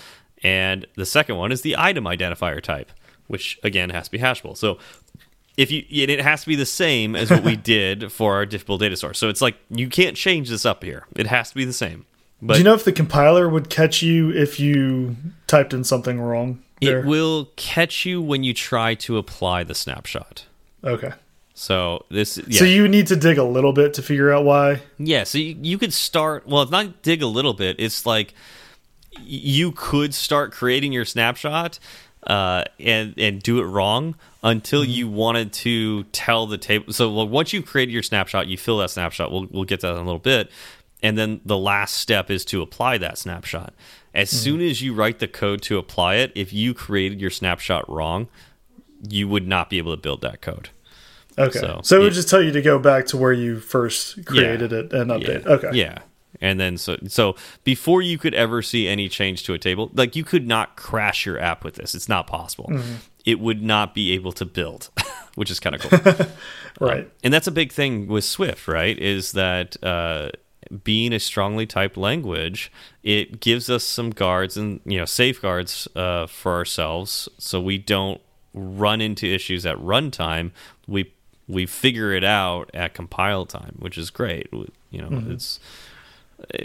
And the second one is the item identifier type, which again has to be hashable. So if you and it has to be the same as what we <laughs> did for our diffable data source. So it's like you can't change this up here. It has to be the same. But Do you know if the compiler would catch you if you typed in something wrong? There? it will catch you when you try to apply the snapshot. Okay. So this yeah. So you need to dig a little bit to figure out why. Yeah, so you, you could start. Well, it's not dig a little bit. It's like you could start creating your snapshot uh, and and do it wrong until mm-hmm. you wanted to tell the table. So like, once you've created your snapshot, you fill that snapshot. We'll we'll get to that in a little bit. And then the last step is to apply that snapshot. As mm-hmm. soon as you write the code to apply it, if you created your snapshot wrong, you would not be able to build that code. Okay. So, So, it would yeah. just tell you to go back to where you first created it and update. Yeah. Okay. Yeah. And then so so before you could ever see any change to a table, like you could not crash your app with this. It's not possible. Mm-hmm. It would not be able to build, <laughs> which is kind of cool. <laughs> Right. and that's a big thing with Swift, right? Is that uh, being a strongly typed language, it gives us some guards and you know safeguards uh, for ourselves, so we don't run into issues at runtime. We we figure it out at compile time, which is great. You know, it's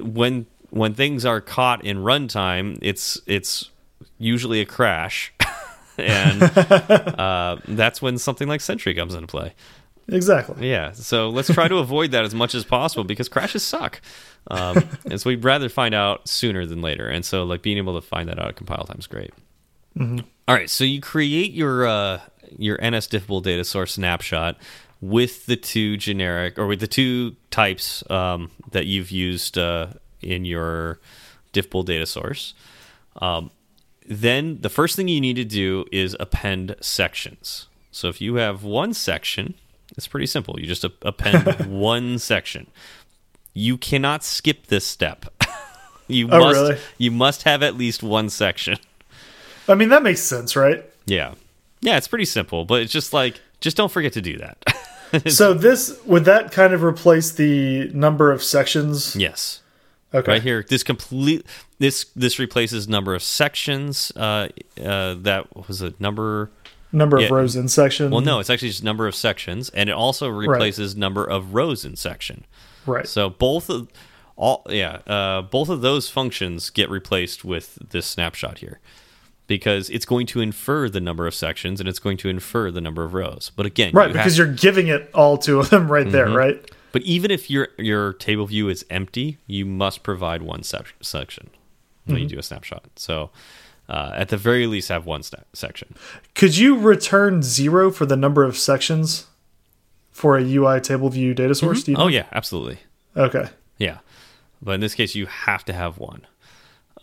when when things are caught in runtime, it's it's usually a crash. <laughs> and <laughs> uh, that's when something like Sentry comes into play. Exactly. Yeah, so let's try to <laughs> avoid that as much as possible because crashes suck. Um, and so we'd rather find out sooner than later. And so, like being able to find that out at compile time is great. All right, so you create your uh, your NS diffable data source snapshot with the two generic or with the two types um, that you've used uh, in your diffable data source. Um, then the first thing you need to do is append sections. So if you have one section, it's pretty simple. You just append <laughs> one section. You cannot skip this step. <laughs> you Oh, must really? you must have at least one section. I mean, that makes sense, right? Yeah. Yeah, it's pretty simple, but it's just like just don't forget to do that. <laughs> <laughs> So this would that kind of replace the number of sections? yes. Okay. Right here, this complete this this replaces number of sections. Uh, uh, that was a number. Number Yeah. of rows in section. Well, no, it's actually just number of sections, and it also replaces number of rows in section. Right. So both of all yeah, uh, both of those functions get replaced with this snapshot here. Because it's going to infer the number of sections and it's going to infer the number of rows. But again, right, you because you're giving it all to <laughs> them right there, mm-hmm. right? but even if your your table view is empty, you must provide one sec section when you mm-hmm. do a snapshot. So uh, at the very least, have one section. Could you return zero for the number of sections for a UI table view data source? Mm-hmm. Do you Oh yeah, absolutely. Okay. Yeah, but in this case, you have to have one.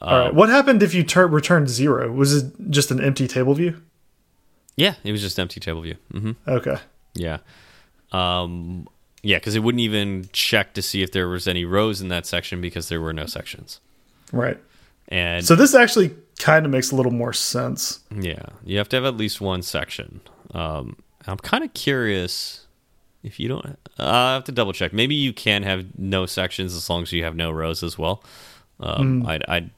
All right. What happened if you tur returned zero? Was it just an empty table view? Yeah, it was just empty table view. Mm -hmm. Okay. Yeah. Um, yeah, because it wouldn't even check to see if there was any rows in that section because there were no sections. Right. And So this actually kind of makes a little more sense. yeah, you have to have at least one section. Um, I'm kind of curious if you don't. Uh, I have to double check. Maybe you can have no sections as long as you have no rows as well. Um, I, I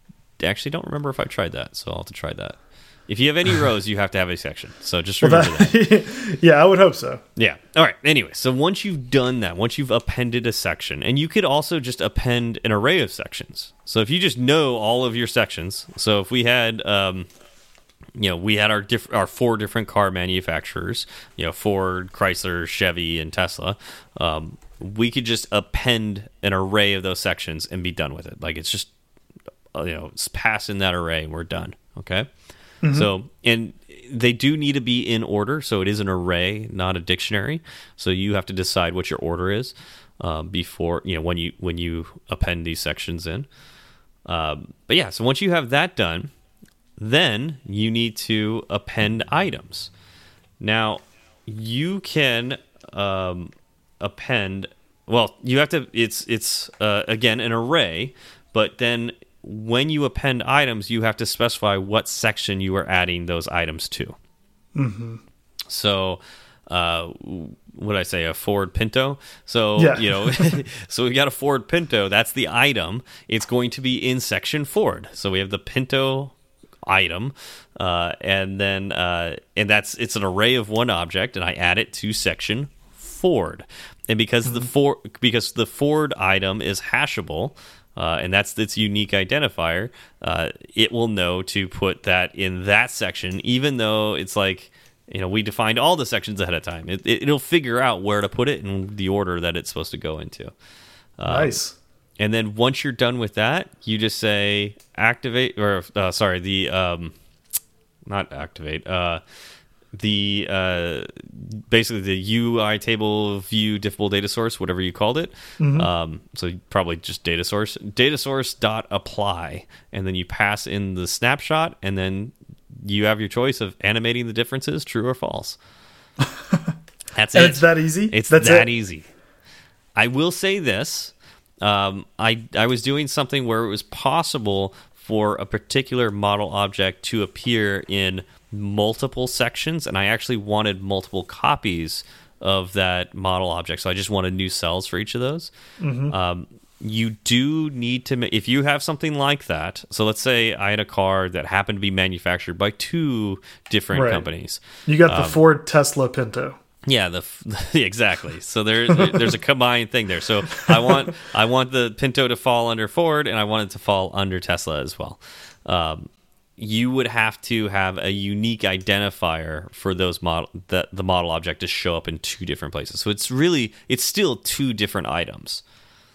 actually don't remember if I tried that, so I'll have to try that. If you have any <laughs> rows, you have to have a section. So just Well, remember that. that, <laughs> yeah, I would hope so. Yeah. All right. Anyway, so once you've done that, once you've appended a section, and you could also just append an array of sections. So if you just know all of your sections, so if we had, um, you know, we had our diff- our four different car manufacturers, you know, Ford, Chrysler, Chevy, and Tesla. Um, we could just append an array of those sections and be done with it. Like it's just, you know, it's pass in that array we're done. Okay. So, and they do need to be in order. So it is an array, not a dictionary. So you have to decide what your order is. um, before you know when you when you append these sections in. Um, but yeah, so once you have that done, then you need to append items. Now you can um, append. Well, you have to. It's it's uh, again an array, but then when you append items, you have to specify what section you are adding those items to. Mm -hmm. So, uh, what I say, a Ford Pinto. So, yeah. you know, <laughs> so we got a Ford Pinto. That's the item. It's going to be in section Ford. So we have the Pinto item, uh, and then uh, and that's it's an array of one object, and I add it to section Ford. And because mm -hmm. the mm-hmm. Ford because the Ford item is hashable, uh, and that's its unique identifier, uh, it will know to put that in that section, even though it's like you know we defined all the sections ahead of time. It, it, will figure out where to put it in the order that it's supposed to go into. Um, nice. And then once you're done with that, you just say activate, or uh, sorry, the um, not activate. The uh, basically the UI table view diffable data source, whatever you called it. Mm -hmm. um, so probably just data source, data source dot apply, and then you pass in the snapshot, and then you have your choice of animating the differences, true or false. <laughs> That's it. It's that easy. It's That's that it? easy. I will say this: um, I I was doing something where it was possible for a particular model object to appear in multiple sections, and I actually wanted multiple copies of that model object. So I just wanted new cells for each of those. Mm -hmm. um, you do need to if you have something like that. So let's say I had a car that happened to be manufactured by two different right. companies. You got the um, Ford Tesla Pinto. Yeah, the <laughs> exactly. So there, there's a combined thing there. So I want <laughs> I want the Pinto to fall under Ford, and I want it to fall under Tesla as well. Um, you would have to have a unique identifier for those model that the model object to show up in two different places. So it's really it's still two different items.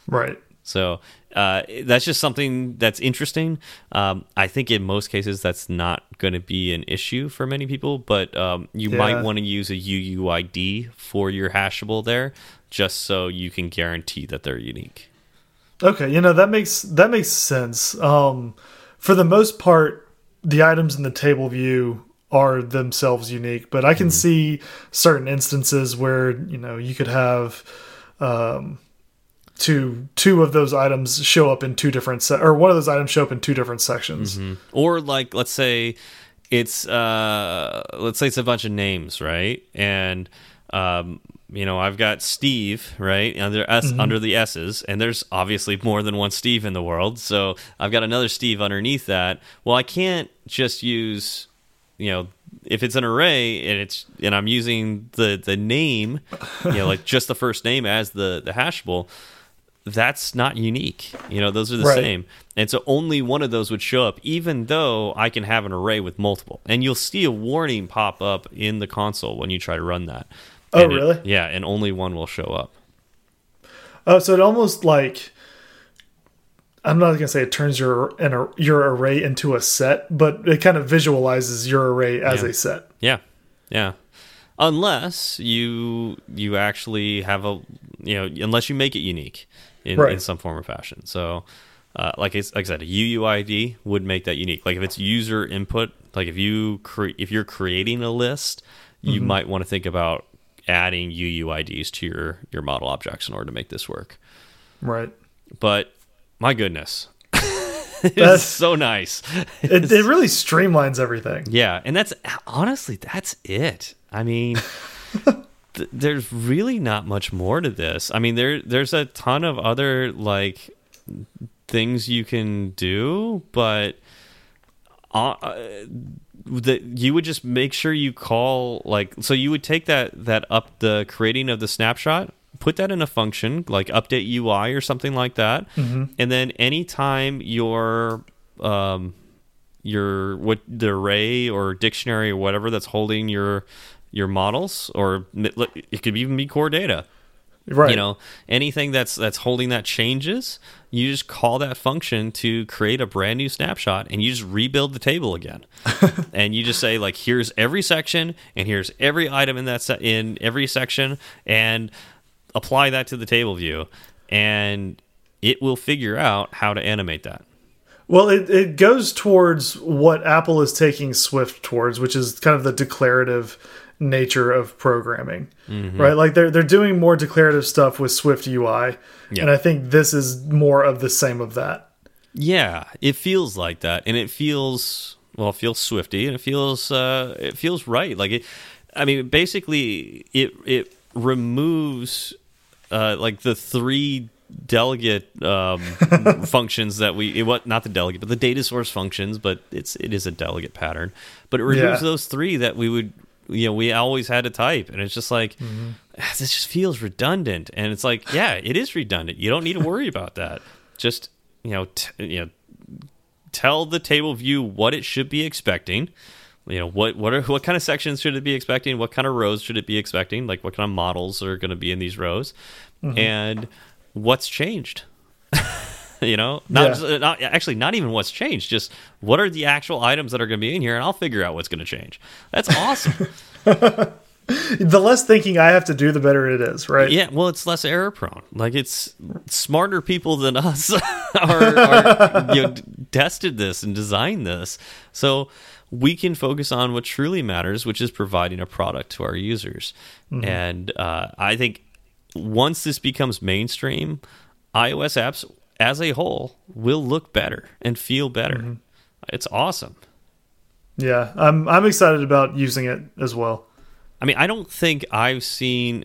Right. So uh, that's just something that's interesting. Um, I think in most cases that's not going to be an issue for many people, but um, you yeah. might want to use a UUID for your hashable there, just so you can guarantee that they're unique. Okay, you know that makes that makes sense. Um, for the most part, the items in the table view are themselves unique, but I can mm -hmm. see certain instances where you know you could have. Um, two two of those items show up in two different se or one of those items show up in two different sections. Mm -hmm. Or like let's say it's uh let's say it's a bunch of names, right? And um you know, I've got Steve, right, under S mm -hmm. under the S's, and there's obviously more than one Steve in the world. So I've got another Steve underneath that. Well, I can't just use, you know, if it's an array and it's and I'm using the the name, you know, like just the first name as the the hashable that's not unique. You know, those are the right. same. And so only one of those would show up, even though I can have an array with multiple. And you'll see a warning pop up in the console when you try to run that. Oh, and really? It, yeah, and only one will show up. Oh, so it almost like I'm not gonna say it turns your an, your array into a set, but it kind of visualizes your array as yeah. a set. Yeah, yeah. Unless you you actually have a you know unless you make it unique in, right. in some form or fashion. So, uh, like, it's like I said, a UUID would make that unique. Like if it's user input, like if you if you're creating a list, you mm -hmm. might want to think about adding UUIDs to your your model objects in order to make this work. Right. But my goodness. <laughs> it's so nice. It, it really streamlines everything. Yeah, and that's honestly that's it. I mean, <laughs> th there's really not much more to this. I mean, there there's a ton of other like things you can do, but uh, that you would just make sure you call like so you would take that that up the creating of the snapshot put that in a function like update UI or something like that mm -hmm. and then anytime your um your what the array or dictionary or whatever that's holding your your models, or it could even be core data. Right. You know, anything that's that's holding that changes, you just call that function to create a brand new snapshot and you just rebuild the table again. <laughs> and you just say like here's every section and here's every item in that in every section and apply that to the table view, and it will figure out how to animate that. Well, it, it goes towards what Apple is taking Swift towards, which is kind of the declarative nature of programming, mm -hmm. right? Like they're they're doing more declarative stuff with Swift UI, yeah. and I think this is more of the same of that. Yeah, it feels like that, and it feels well, it feels Swifty, and it feels uh, it feels right. Like it, I mean, basically, it it removes uh, like the three delegate um, <laughs> functions that we it, what not the delegate but the data source functions but it's it is a delegate pattern but it removes yeah. those three that we would you know we always had to type. And it's just like mm -hmm. this just feels redundant. And it's like yeah it is redundant. You don't need to worry about that. Just you know you know tell the table view what it should be expecting. You know what what are what kind of sections should it be expecting? What kind of rows should it be expecting? Like what kind of models are going to be in these rows? Mm -hmm. and what's changed <laughs> <laughs> you know not, yeah. not, actually not even what's changed just what are the actual items that are going to be in here and i'll figure out what's going to change that's awesome <laughs> <laughs> the less thinking i have to do the better it is right yeah well it's less error prone like it's smarter people than us are, are you know, tested this and designed this so we can focus on what truly matters, which is providing a product to our users. Mm -hmm. And uh, I think once this becomes mainstream, iOS apps as a whole will look better and feel better. Mm -hmm. It's awesome. Yeah, I'm I'm excited about using it as well. I mean, I don't think I've seen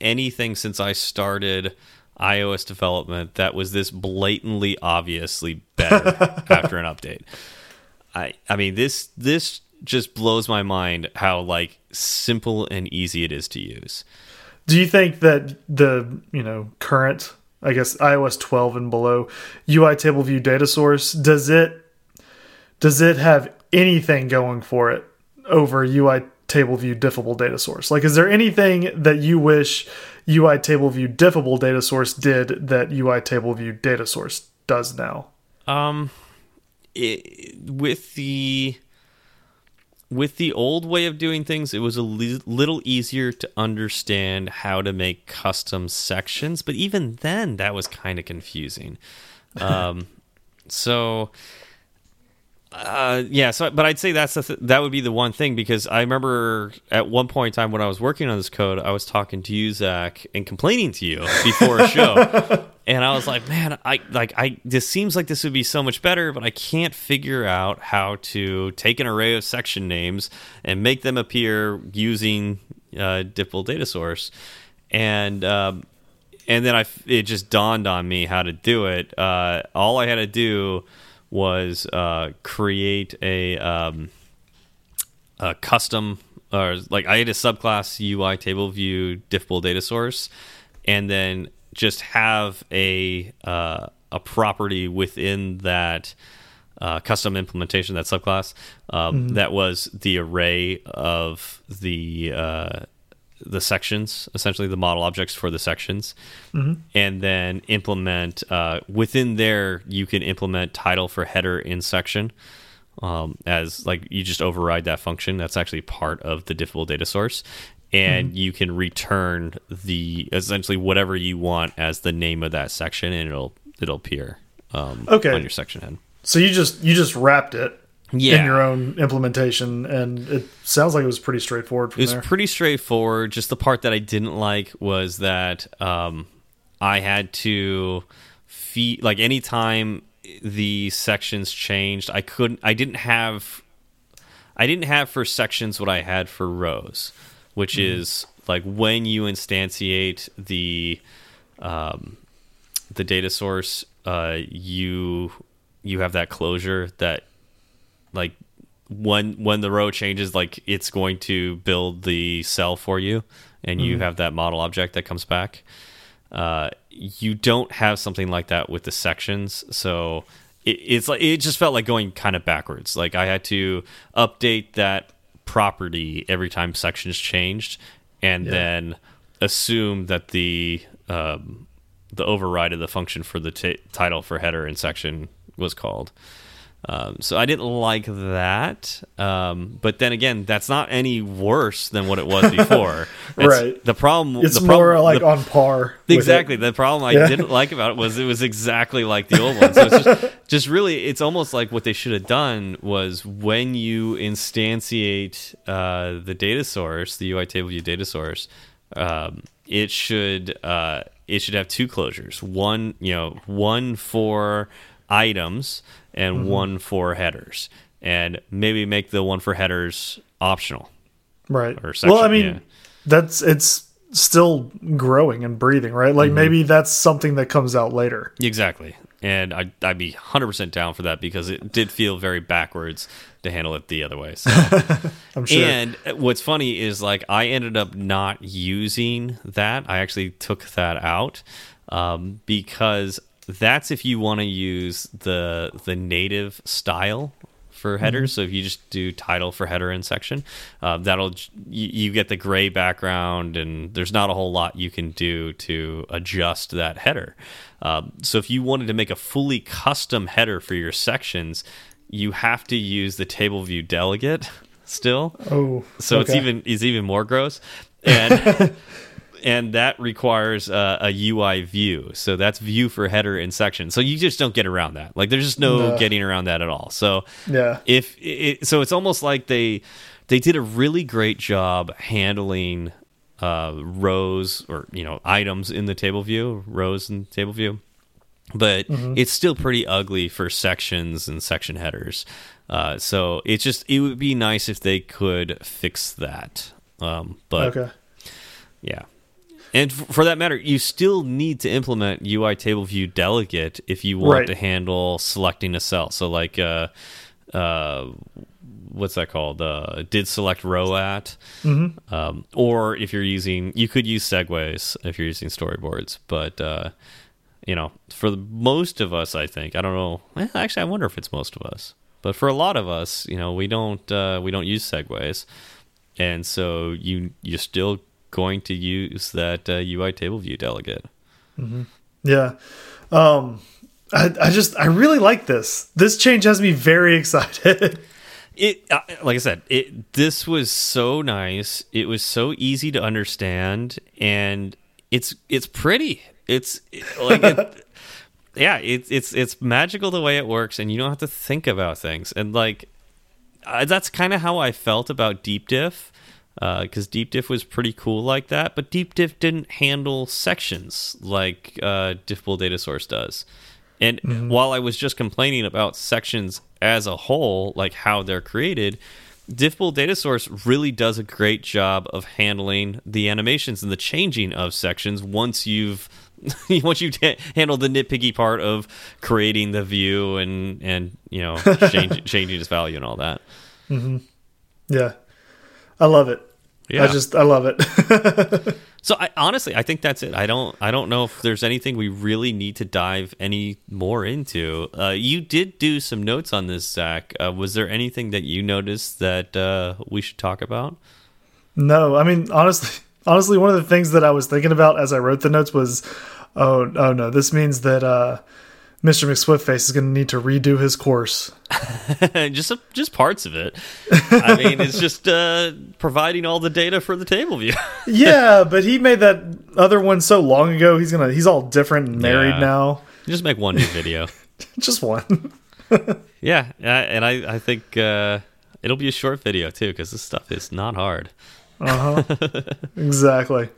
anything since I started iOS development that was this blatantly obviously better <laughs> after an update. I I mean this this just blows my mind how like simple and easy it is to use. Do you think that the you know current I guess iOS 12 and below UI table view data source does it does it have anything going for it over UI table view diffable data source? Like is there anything that you wish UI table view diffable data source did that UI table view data source does now? Um it, with the with the old way of doing things, it was a li little easier to understand how to make custom sections, but even then, that was kind of confusing. <laughs> Um, so, uh, yeah. So, but I'd say that's th that would be the one thing because I remember at one point in time when I was working on this code, I was talking to you, Zach, and complaining to you before a show. <laughs> and I was like, man, I like I this seems like this would be so much better, but I can't figure out how to take an array of section names and make them appear using uh, diffable data source, and um, and then I it just dawned on me how to do it. Uh, all I had to do was uh, create a um, a custom or like I had a subclass UI table view diffable data source, and then just have a uh, a property within that uh, custom implementation that subclass um, mm -hmm. that was the array of the uh, the sections, essentially the model objects for the sections, mm -hmm. and then implement uh, within there. You can implement title for header in section. Um, as like you just override that function that's actually part of the diffable data source and mm -hmm. you can return the essentially whatever you want as the name of that section, and it'll it'll appear um, okay. on your section head. So you just you just wrapped it yeah. in your own implementation, and it sounds like it was pretty straightforward. it was there. pretty straightforward. Just the part that I didn't like was that um, I had to feed like anytime the sections changed, I couldn't. I didn't have. I didn't have for sections what I had for rows which mm is like when you instantiate the um, the data source, uh, you you have that closure that like when when the row changes, like it's going to build the cell for you, and you mm -hmm. have that model object that comes back. Uh, you don't have something like that with the sections, so it, it's like it just felt like going kind of backwards. Like I had to update that property every time sections changed, and yeah. then assume that the um, the override of the function for the title for header and section was called. Um, so I didn't like that. Um, but then again, that's not any worse than what it was <laughs> before. right. The problem. It's the more like the, on par. Exactly. The problem I yeah. didn't like about it was it was exactly like the old one. So it's just, <laughs> just really, it's almost like what they should have done was when you instantiate uh, the data source, the UI table view data source, um, it should uh, it should have two closures. One, you know, one for items and mm -hmm. one for headers, and maybe make the one for headers optional. Right. Or section, well, I mean, yeah. that's it's still growing and breathing, right? Like mm -hmm. maybe that's something that comes out later. Exactly. And I'd, I'd be 100% down for that because it did feel very backwards to handle it the other way. So. <laughs> I'm sure. And what's funny is like I ended up not using that. I actually took that out um, because that's if you want to use the the native style for headers. Mm -hmm. So if you just do title for header and section, uh, that'll you, you, get the gray background, and there's not a whole lot you can do to adjust that header. Uh, so if you wanted to make a fully custom header for your sections, you have to use the table view delegate still. Oh, so okay. it's even it's even more gross. <laughs> And and that requires uh, a UI view. So that's view for header and section. So you just don't get around that. Like there's just no, no. getting around that at all. So yeah, if it, so, it's almost like they they did a really great job handling uh, rows or you know items in the table view, rows in table view. But mm -hmm. it's still pretty ugly for sections and section headers. Uh, so it's just it would be nice if they could fix that. Um, but okay. yeah, and for that matter, you still need to implement UI table view delegate if you want right. to handle selecting a cell. So like, uh, uh, what's that called? Uh, did select row at, mm -hmm. um, or if you're using, you could use segues if you're using storyboards, but uh, you know, for the, most of us, I think I don't know. Actually, I wonder if it's most of us, but for a lot of us, you know, we don't uh, we don't use segues, and so you you still going to use that uh, UI table view delegate. Mm -hmm. Yeah. Um, I, I just, I really like this. This change has me very <laughs> excited. it, uh, like I said, it, this was so nice. It was so easy to understand and it's, it's pretty. It's like, it, <laughs> yeah, it's, it's, it's magical the way it works and you don't have to think about things. And like, that's kind of how I felt about DeepDiff because uh, DeepDiff was pretty cool like that but DeepDiff didn't handle sections like uh, data source does and mm -hmm. while i was just complaining about sections as a whole like how they're created diffable data source really does a great job of handling the animations and the changing of sections once you've <laughs> once you handle the nitpicky part of creating the view and and you know <laughs> change, changing its value and all that mm -hmm. yeah I love it. Yeah. I just I love it. <laughs> so I honestly I think that's it. I don't I don't know if there's anything we really need to dive any more into. Uh, you did do some notes on this, Zach. Uh, was there anything that you noticed that uh, we should talk about? No, I mean honestly, <laughs> honestly, one of the things that I was thinking about as I wrote the notes was, oh, oh no, this means that uh, Mr. McSwiftface is going to need to redo his course. <laughs> just just parts of it. I mean, it's just uh, providing all the data for the table view. <laughs> yeah, but he made that other one so long ago. He's gonna he's all different and married yeah. now. Just make one new video. <laughs> just one. yeah, and I I think uh, it'll be a short video too because this stuff is not hard. Uh huh. exactly.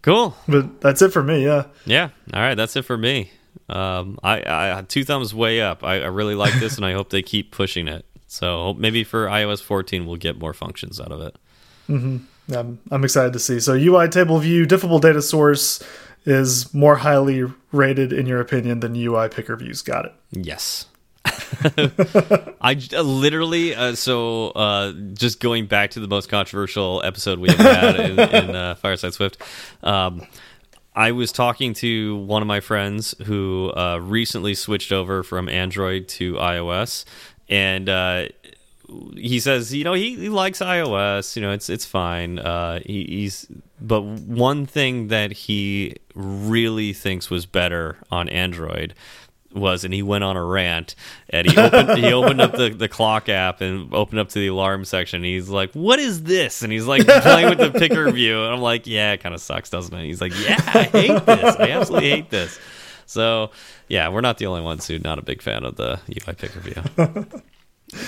Cool. But that's it for me. Yeah. Yeah. All right. That's it for me. Um, I, I two thumbs way up. I, I really like this, and I hope they keep pushing it. So maybe for iOS 14, we'll get more functions out of it. Mm -hmm. I'm, I'm excited to see. So UI table view, diffable data source is more highly rated in your opinion than UI picker views. Got it. Yes. <laughs> I uh, literally uh, so uh, just going back to the most controversial episode we have had in, in uh, Fireside Swift. Um, I was talking to one of my friends who uh, recently switched over from Android to iOS, and uh, he says, you know, he, he likes iOS. You know, it's it's fine. Uh, he, he's but one thing that he really thinks was better on Android was, and he went on a rant. And he opened he opened up the, the clock app and opened up to the alarm section. He's like, "What is this?" And he's like playing with the picker view. And I'm like, "Yeah, it kind of sucks, doesn't it?" He's like, "Yeah, I hate this. I absolutely hate this." So yeah, we're not the only ones who not a big fan of the UI picker view.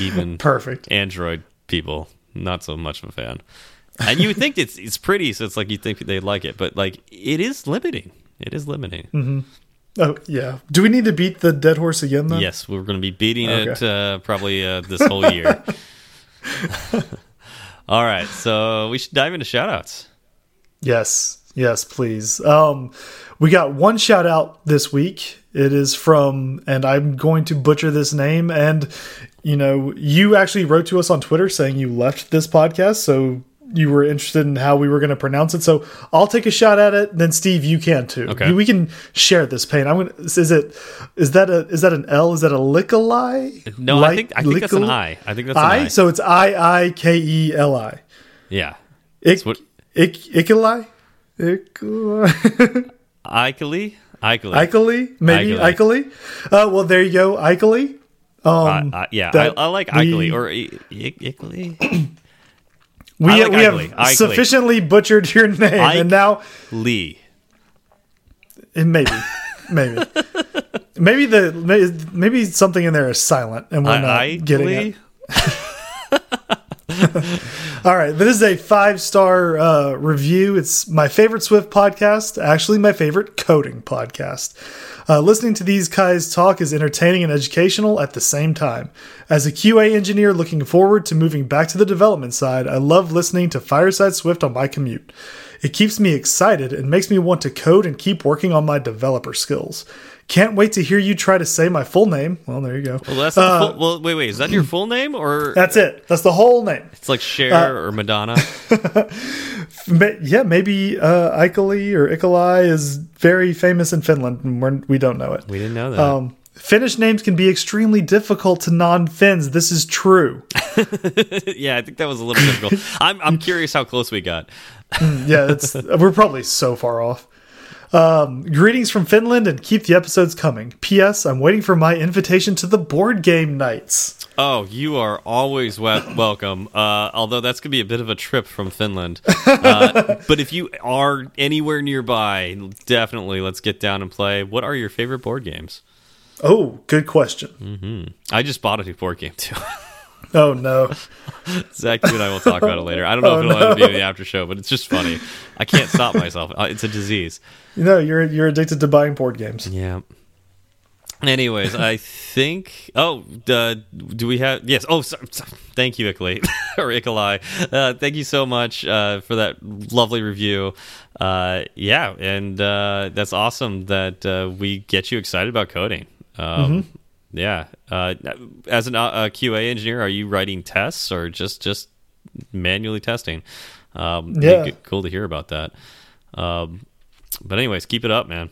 Even Perfect. Android people, not so much of a fan. And you think it's it's pretty, so it's like you think they'd like it, but like it is limiting. It is limiting. Mm-hmm. Oh yeah. Do we need to beat the dead horse again though? Yes, we're going to be beating Okay. it uh, probably uh, this whole year. <laughs> <laughs> All right, so we should dive into shoutouts. Yes, yes, please. Um, we got one shout out this week. It is from, and I'm going to butcher this name. And you know, you actually wrote to us on Twitter saying you left this podcast, so you were interested in how we were going to pronounce it. So I'll take a shot at it. Then Steve, you can too. Okay. we can share this pain. I'm gonna. Is it? Is that a? Is that an L? Is that a lickali? No, I think I think that's an I. I think that's an I. I. So it's I I K E L I. yeah, Ik, what- ik, Ikali? Ikali? <laughs> Ikely. Ikely? Maybe. Ikely? Uh, well, there you go, Ikely. Um, I- I- yeah, I, I like we- or I- I- Ikely. <clears throat> we, like we have sufficiently butchered your name, Ike- and now Lee. maybe, maybe, maybe the maybe, maybe something in there is silent, and we're not I- getting it. <laughs> All right, this is a five star uh, review. It's my favorite Swift podcast, actually, my favorite coding podcast. Uh, listening to these guys talk is entertaining and educational at the same time. As a QA engineer looking forward to moving back to the development side, I love listening to Fireside Swift on my commute. It keeps me excited and makes me want to code and keep working on my developer skills. Can't wait to hear you try to say my full name. Well, there you go. Well, that's not the full, well. Wait, wait. Is that your full name or Uh, That's it. That's the whole name. it's like Cher Uh, or Madonna? <laughs> Ma- yeah, maybe uh, Ikeli or Ikolai is very famous in Finland, and we're, we don't know it. We didn't know that. Um, Finnish names can be extremely difficult to non-Finns. This is true. <laughs> yeah, I think that was a little difficult. I'm I'm curious how close we got. Yeah, it's we're probably so far off. Um, greetings from Finland, and keep the episodes coming. P.S. I'm waiting for my invitation to the board game nights. Oh, you are always we welcome. Uh, although that's gonna be a bit of a trip from Finland. <laughs> Uh, but if you are anywhere nearby, definitely let's get down and play. What are your favorite board games? Oh, good question. I just bought a new board game too. <laughs> <laughs> Oh no. <laughs> Zach, you and I will talk about it later. I don't know <laughs> Oh, if it'll end up being the after show, but it's just funny. I can't stop myself. Uh, It's a disease. You know, you're you're addicted to buying board games. Yeah. Anyways, I think. Oh, uh, do we have? Yes. Oh, so, so- thank you, Ikalai or Ikalai. Uh, thank you so much uh, for that lovely review. Uh, yeah, and uh, that's awesome that uh, we get you excited about coding. Um, Yeah. Uh, as an uh, QA engineer, are you writing tests or just just manually testing? Um, Yeah. Cool to hear about that. Um, but anyways, keep it up, man.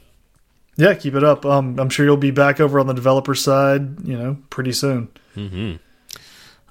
Yeah, keep it up. Um, I'm sure you'll be back over on the developer side, you know, pretty soon.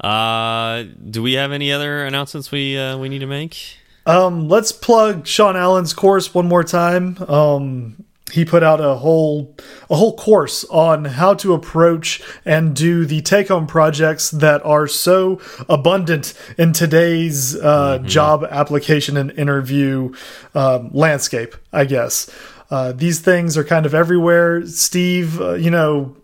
Uh, do we have any other announcements we uh, we need to make? Um, let's plug Sean Allen's course one more time. Um, he put out a whole a whole course on how to approach and do the take home projects that are so abundant in today's uh, job application and interview um, landscape. I guess uh, these things are kind of everywhere. Steve, uh, you know.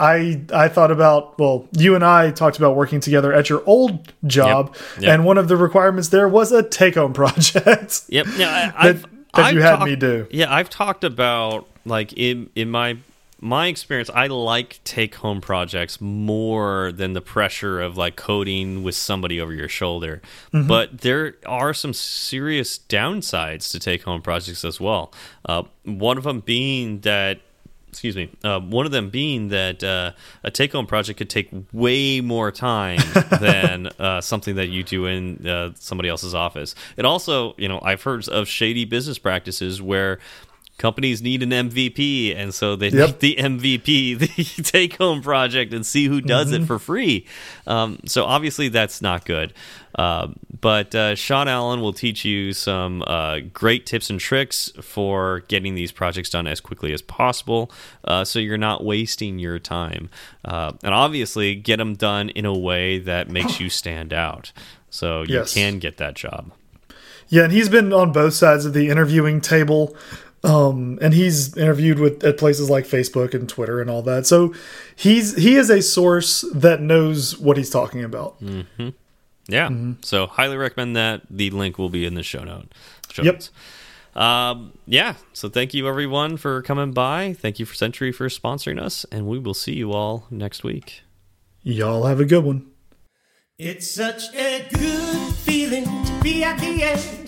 I I thought about well, you and I talked about working together at your old job, Yep. and one of the requirements there was a take home <laughs> project. Yep. Yeah, I, that I've you had me do. Yeah, I've talked about like in in my my experience, I like take home projects more than the pressure of like coding with somebody over your shoulder. Mm-hmm. But there are some serious downsides to take home projects as well. Uh, one of them being that excuse me uh, one of them being that uh, a take-home project could take way more time <laughs> than uh, something that you do in uh, somebody else's office. It also you know i've heard of shady business practices where companies need an MVP, and so they Yep. the MVP <laughs> the take home project and see who does Mm-hmm. it for free. Um, so obviously that's not good. Uh, but uh, Sean Allen will teach you some uh, great tips and tricks for getting these projects done as quickly as possible, uh, so you're not wasting your time. Uh, and obviously, get them done in a way that makes you stand out, so you Yes. can get that job. Yeah, and he's been on both sides of the interviewing table. Um, and he's interviewed with at places like Facebook and Twitter and all that. So he's he is a source that knows what he's talking about. Yeah. Mm-hmm. So highly recommend that. The link will be in the show note. Show Yep. notes. Um, yeah. So thank you everyone for coming by. Thank you for Sentry for sponsoring us, and we will see you all next week. Y'all have a good one. It's such a good feeling to be at the end.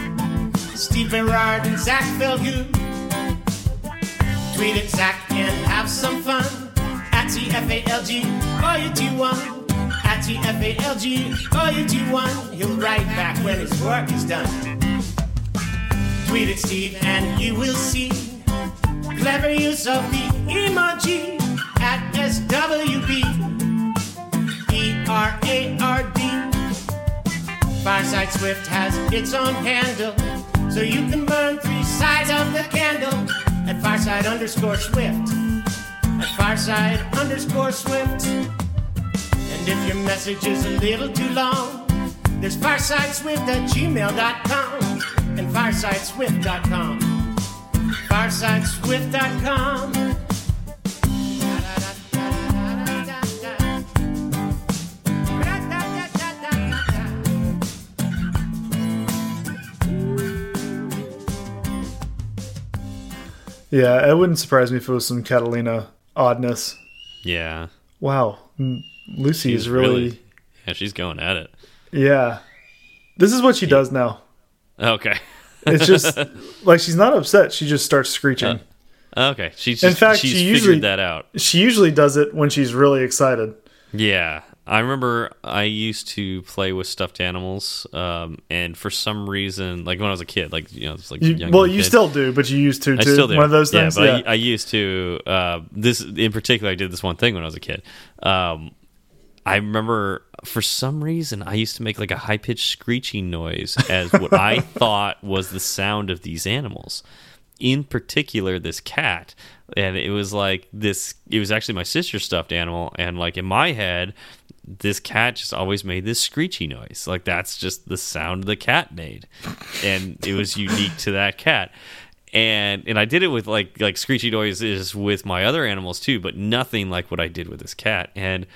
Steve Berard and Zach Falgout. Tweet at Zach and have some fun. At TFALG, or you do one. At TFALG, or you do one. He'll write back when his work is done. Tweet at Steve and you will see clever use of the emoji at SWB. E R A R D. Fireside Swift has its own handle, so you can burn three sides of the candle at Fireside underscore Swift. At Fireside underscore Swift. And if your message is a little too long, there's firesideswift at gmail.com and firesideswift.com. Firesideswift.com. Yeah, it wouldn't surprise me if it was some Catalina oddness. Yeah. Wow, Lucy She's is really, Yeah, she's going at it. yeah. This is what she does now. Okay. It's just <laughs> like she's not upset; she just starts screeching. Oh, okay. She's In fact, she's she figured usually- that out. she usually does it when she's really excited. Yeah. I remember I used to play with stuffed animals, um, and for some reason, like when I was a kid, like you know, it's like You, young well, kid. you still do, but you used to I too. still do. One of those things. Yeah, Yeah, I, I used to. Uh, this in particular, I did this one thing when I was a kid. Um, I remember for some reason I used to make like a high pitched screeching noise as what I <laughs> thought was the sound of these animals. In particular, this cat, and it was like this. It was actually my sister's stuffed animal, and like in my head, this cat just always made this screechy noise. Like that's just the sound the cat made, and it was unique to that cat and and I did it with like like screechy noises with my other animals too, but nothing like what I did with this cat. And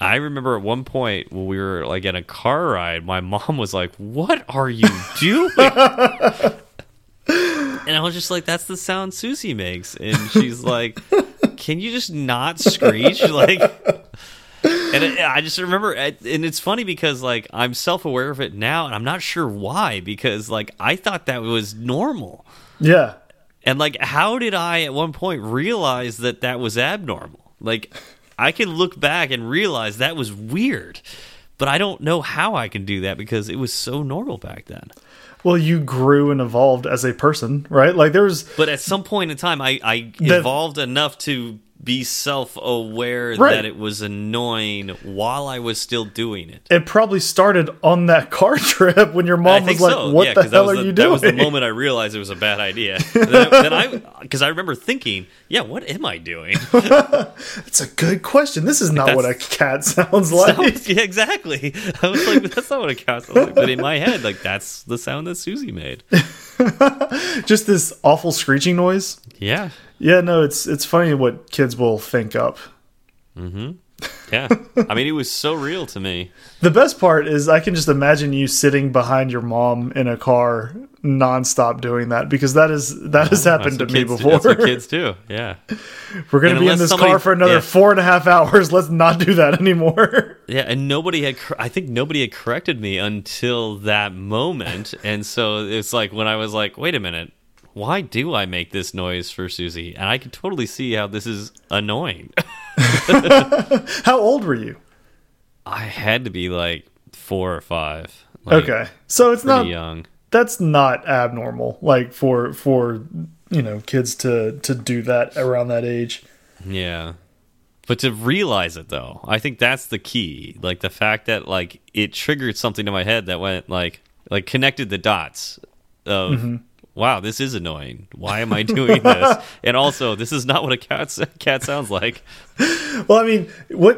I remember at one point when we were like in a car ride, my mom was like, "What are you doing?" <laughs> and I was just like, "That's the sound Susie makes," and she's like, "Can you just not screech?" like. And it, I just remember, and it's funny because like I'm self aware of it now, and I'm not sure why. Because like I thought that was normal, yeah. and like, how did I at one point realize that that was abnormal? Like, I can look back and realize that was weird, but I don't know how I can do that because it was so normal back then. Well, you grew and evolved as a person, right? Like there was But at some point in time, I, I The- evolved enough to be self aware Right. that it was annoying while I was still doing it. it probably started on that car <laughs> trip when your mom was like, so. "What yeah, the that hell was are the, you doing?" That was the moment I realized it was a bad idea. <laughs> Then, I- then I, because I remember thinking, yeah, what am I doing? <laughs> It's a good question. This is not what a cat sounds like. yeah, exactly. I was like, that's not what a cat sounds like. But in my head, like that's the sound that Susie made. Just this awful screeching noise. Yeah. Yeah, no, it's it's funny what kids will think up. Mm-hmm. Yeah, I mean, it was so real to me. <laughs> The best part is I can just imagine you sitting behind your mom in a car nonstop doing that because that is that has happened to me kids do- before. Kids do. Yeah, <laughs> We're gonna And be in this somebody- car for another yeah. four and a half hours. Let's not do that anymore. <laughs> yeah, and nobody had. I think nobody had corrected me until that moment, and so it's like when I was like, "Wait a minute, why do I make this noise for Susie?" And I can totally see how this is annoying. <laughs> How old were you? I had to be like four or five. Like, Okay, so it's not young. that's not abnormal. Like for for you know kids to to do that around that age. Yeah. But to realize it though, I think that's the key. Like the fact that like it triggered something in my head that went like like connected the dots of Mm-hmm. Wow, this is annoying. Why am I doing this? <laughs> and also, this is not what a cat cat sounds like. Well, I mean, what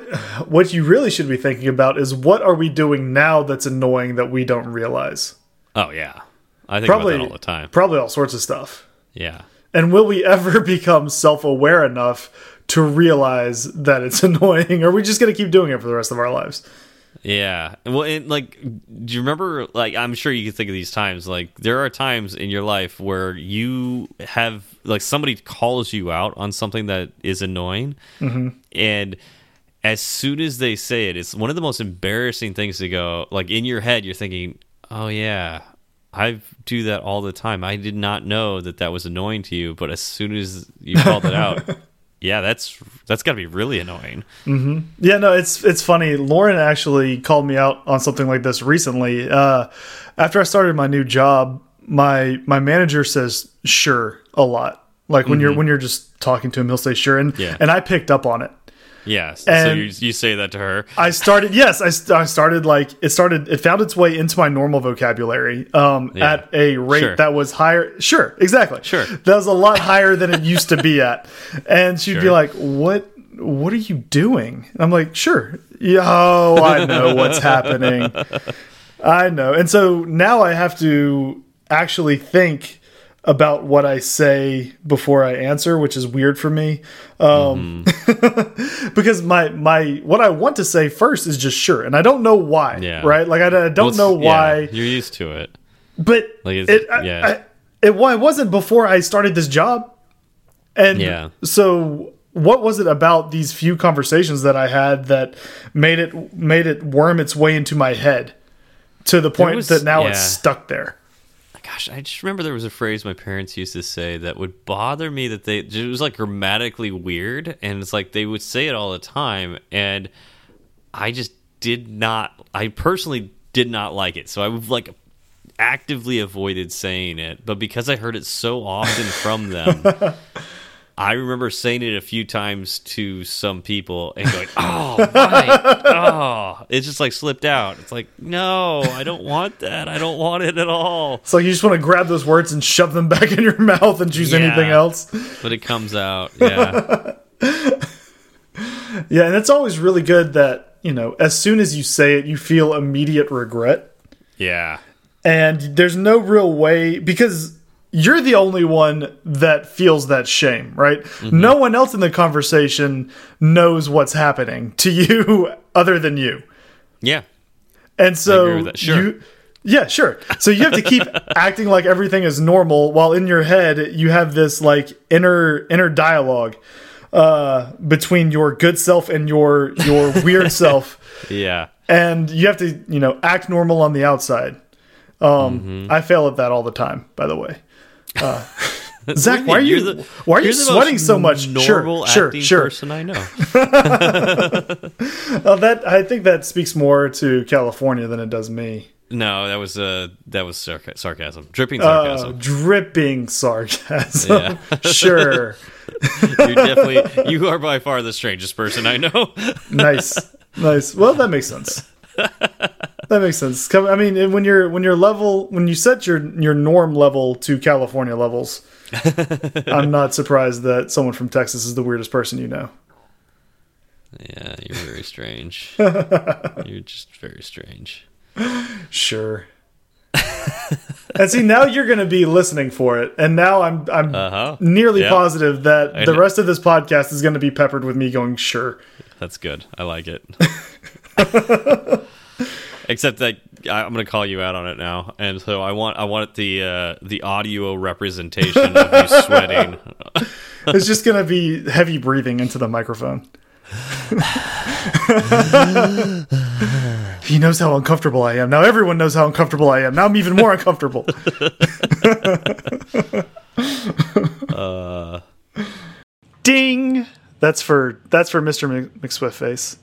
what you really should be thinking about is what are we doing now that's annoying that we don't realize? Oh yeah. I think Probably all the time. Probably all sorts of stuff. Yeah. And will we ever <laughs> become self-aware enough to realize that it's <laughs> annoying or are we just going to keep doing it for the rest of our lives? Yeah. Well, and like, do you remember? Like, I'm sure you can think of these times. Like, there are times in your life where you have like somebody calls you out on something that is annoying, mm-hmm. and as soon as they say it, it's one of the most embarrassing things to go. Like in your head, you're thinking, "Oh yeah." I do that all the time. I did not know that that was annoying to you, but as soon as you called it out, <laughs> yeah, that's that's got to be really annoying. Yeah, no, it's it's funny. Lauren actually called me out on something like this recently. Uh, after I started my new job, my my manager says "sure" a lot. Like when you're when you're just talking to him, he'll say "sure," and Yeah. and I picked up on it. Yeah, so you, you say that to her. I started yes, I, st I started like it started it found its way into my normal vocabulary um Yeah. at a rate Sure. that was higher. Sure, exactly. Sure. That was a lot higher than it used to be <laughs> at. And she'd be like, "What what are you doing?" And I'm like, "Sure." Yeah, Oh, I know what's happening. <laughs> I know. And so now I have to actually think about what I say before I answer, which is weird for me. Um, <laughs> because my my what I want to say first is just sure, and I don't know why. Yeah. Right? Like I, I don't Well, know it's- yeah, why, you're used to it. but Like, it's- it, yeah. I, it, well, it wasn't before I started this job, and Yeah. so what was it about these few conversations that I had that made it made it worm its way into my head to the point was- that now it's stuck there? Gosh, I just remember there was a phrase my parents used to say that would bother me that they it was like grammatically weird, and it's like they would say it all the time, and I just did not. I personally did not like it, so I would like actively avoided saying it. But because I heard it so often from them. <laughs> I remember saying it a few times to some people and going, <laughs> "Oh, right, oh," it just like slipped out. It's like, no, I don't want that. I don't want it at all. It's like you just want to grab those words and shove them back in your <laughs> mouth and choose Yeah. anything else. But it comes out, yeah, <laughs> Yeah, and it's always really good that, you know, as soon as you say it, you feel immediate regret. yeah, And there's no real way because you're the only one that feels that shame, right? Mm-hmm. No one else in the conversation knows what's happening to <laughs> you other than you. yeah, And so. Sure. you Yeah, sure. So you have to keep <laughs> acting like everything is normal while in your head you have this like inner inner dialogue uh between your good self and your your weird <laughs> self yeah. and you have to, you know, act normal on the outside. Um Mm-hmm. I fail at that all the time, by the way. Uh <laughs> Zach, why are you the- why are you you're the most sweating so much? Normal sure, acting sure, sure. person I know. <laughs> Uh, that I think that speaks more to California than it does me. No, that was uh, that was sarca sarcasm, dripping Uh, sarcasm. dripping sarcasm. Yeah. <laughs> sure. You're definitely you are by far the strangest person I know. nice, nice. Well, that makes sense. That makes sense. I mean, when you're when you're level when you set your your norm level to California levels, <laughs> I'm not surprised that someone from Texas is the weirdest person you know. yeah, you're very strange. <laughs> you're just very strange. Sure. and see, now you're going to be listening for it, and now I'm I'm Uh huh. nearly Yep. positive that the know. rest of this podcast is going to be peppered with me going sure. That's good. I like it. <laughs> Except that I, I'm going to call you out on it now, and so I want I want the uh, the audio representation of you <laughs> sweating. It's just going to be heavy breathing into the microphone. <laughs> he knows how uncomfortable I am. Now everyone knows how uncomfortable I am. Now I'm even more uncomfortable. <laughs> Uh, Ding. That's for that's for Mr. Mc- McSwift face.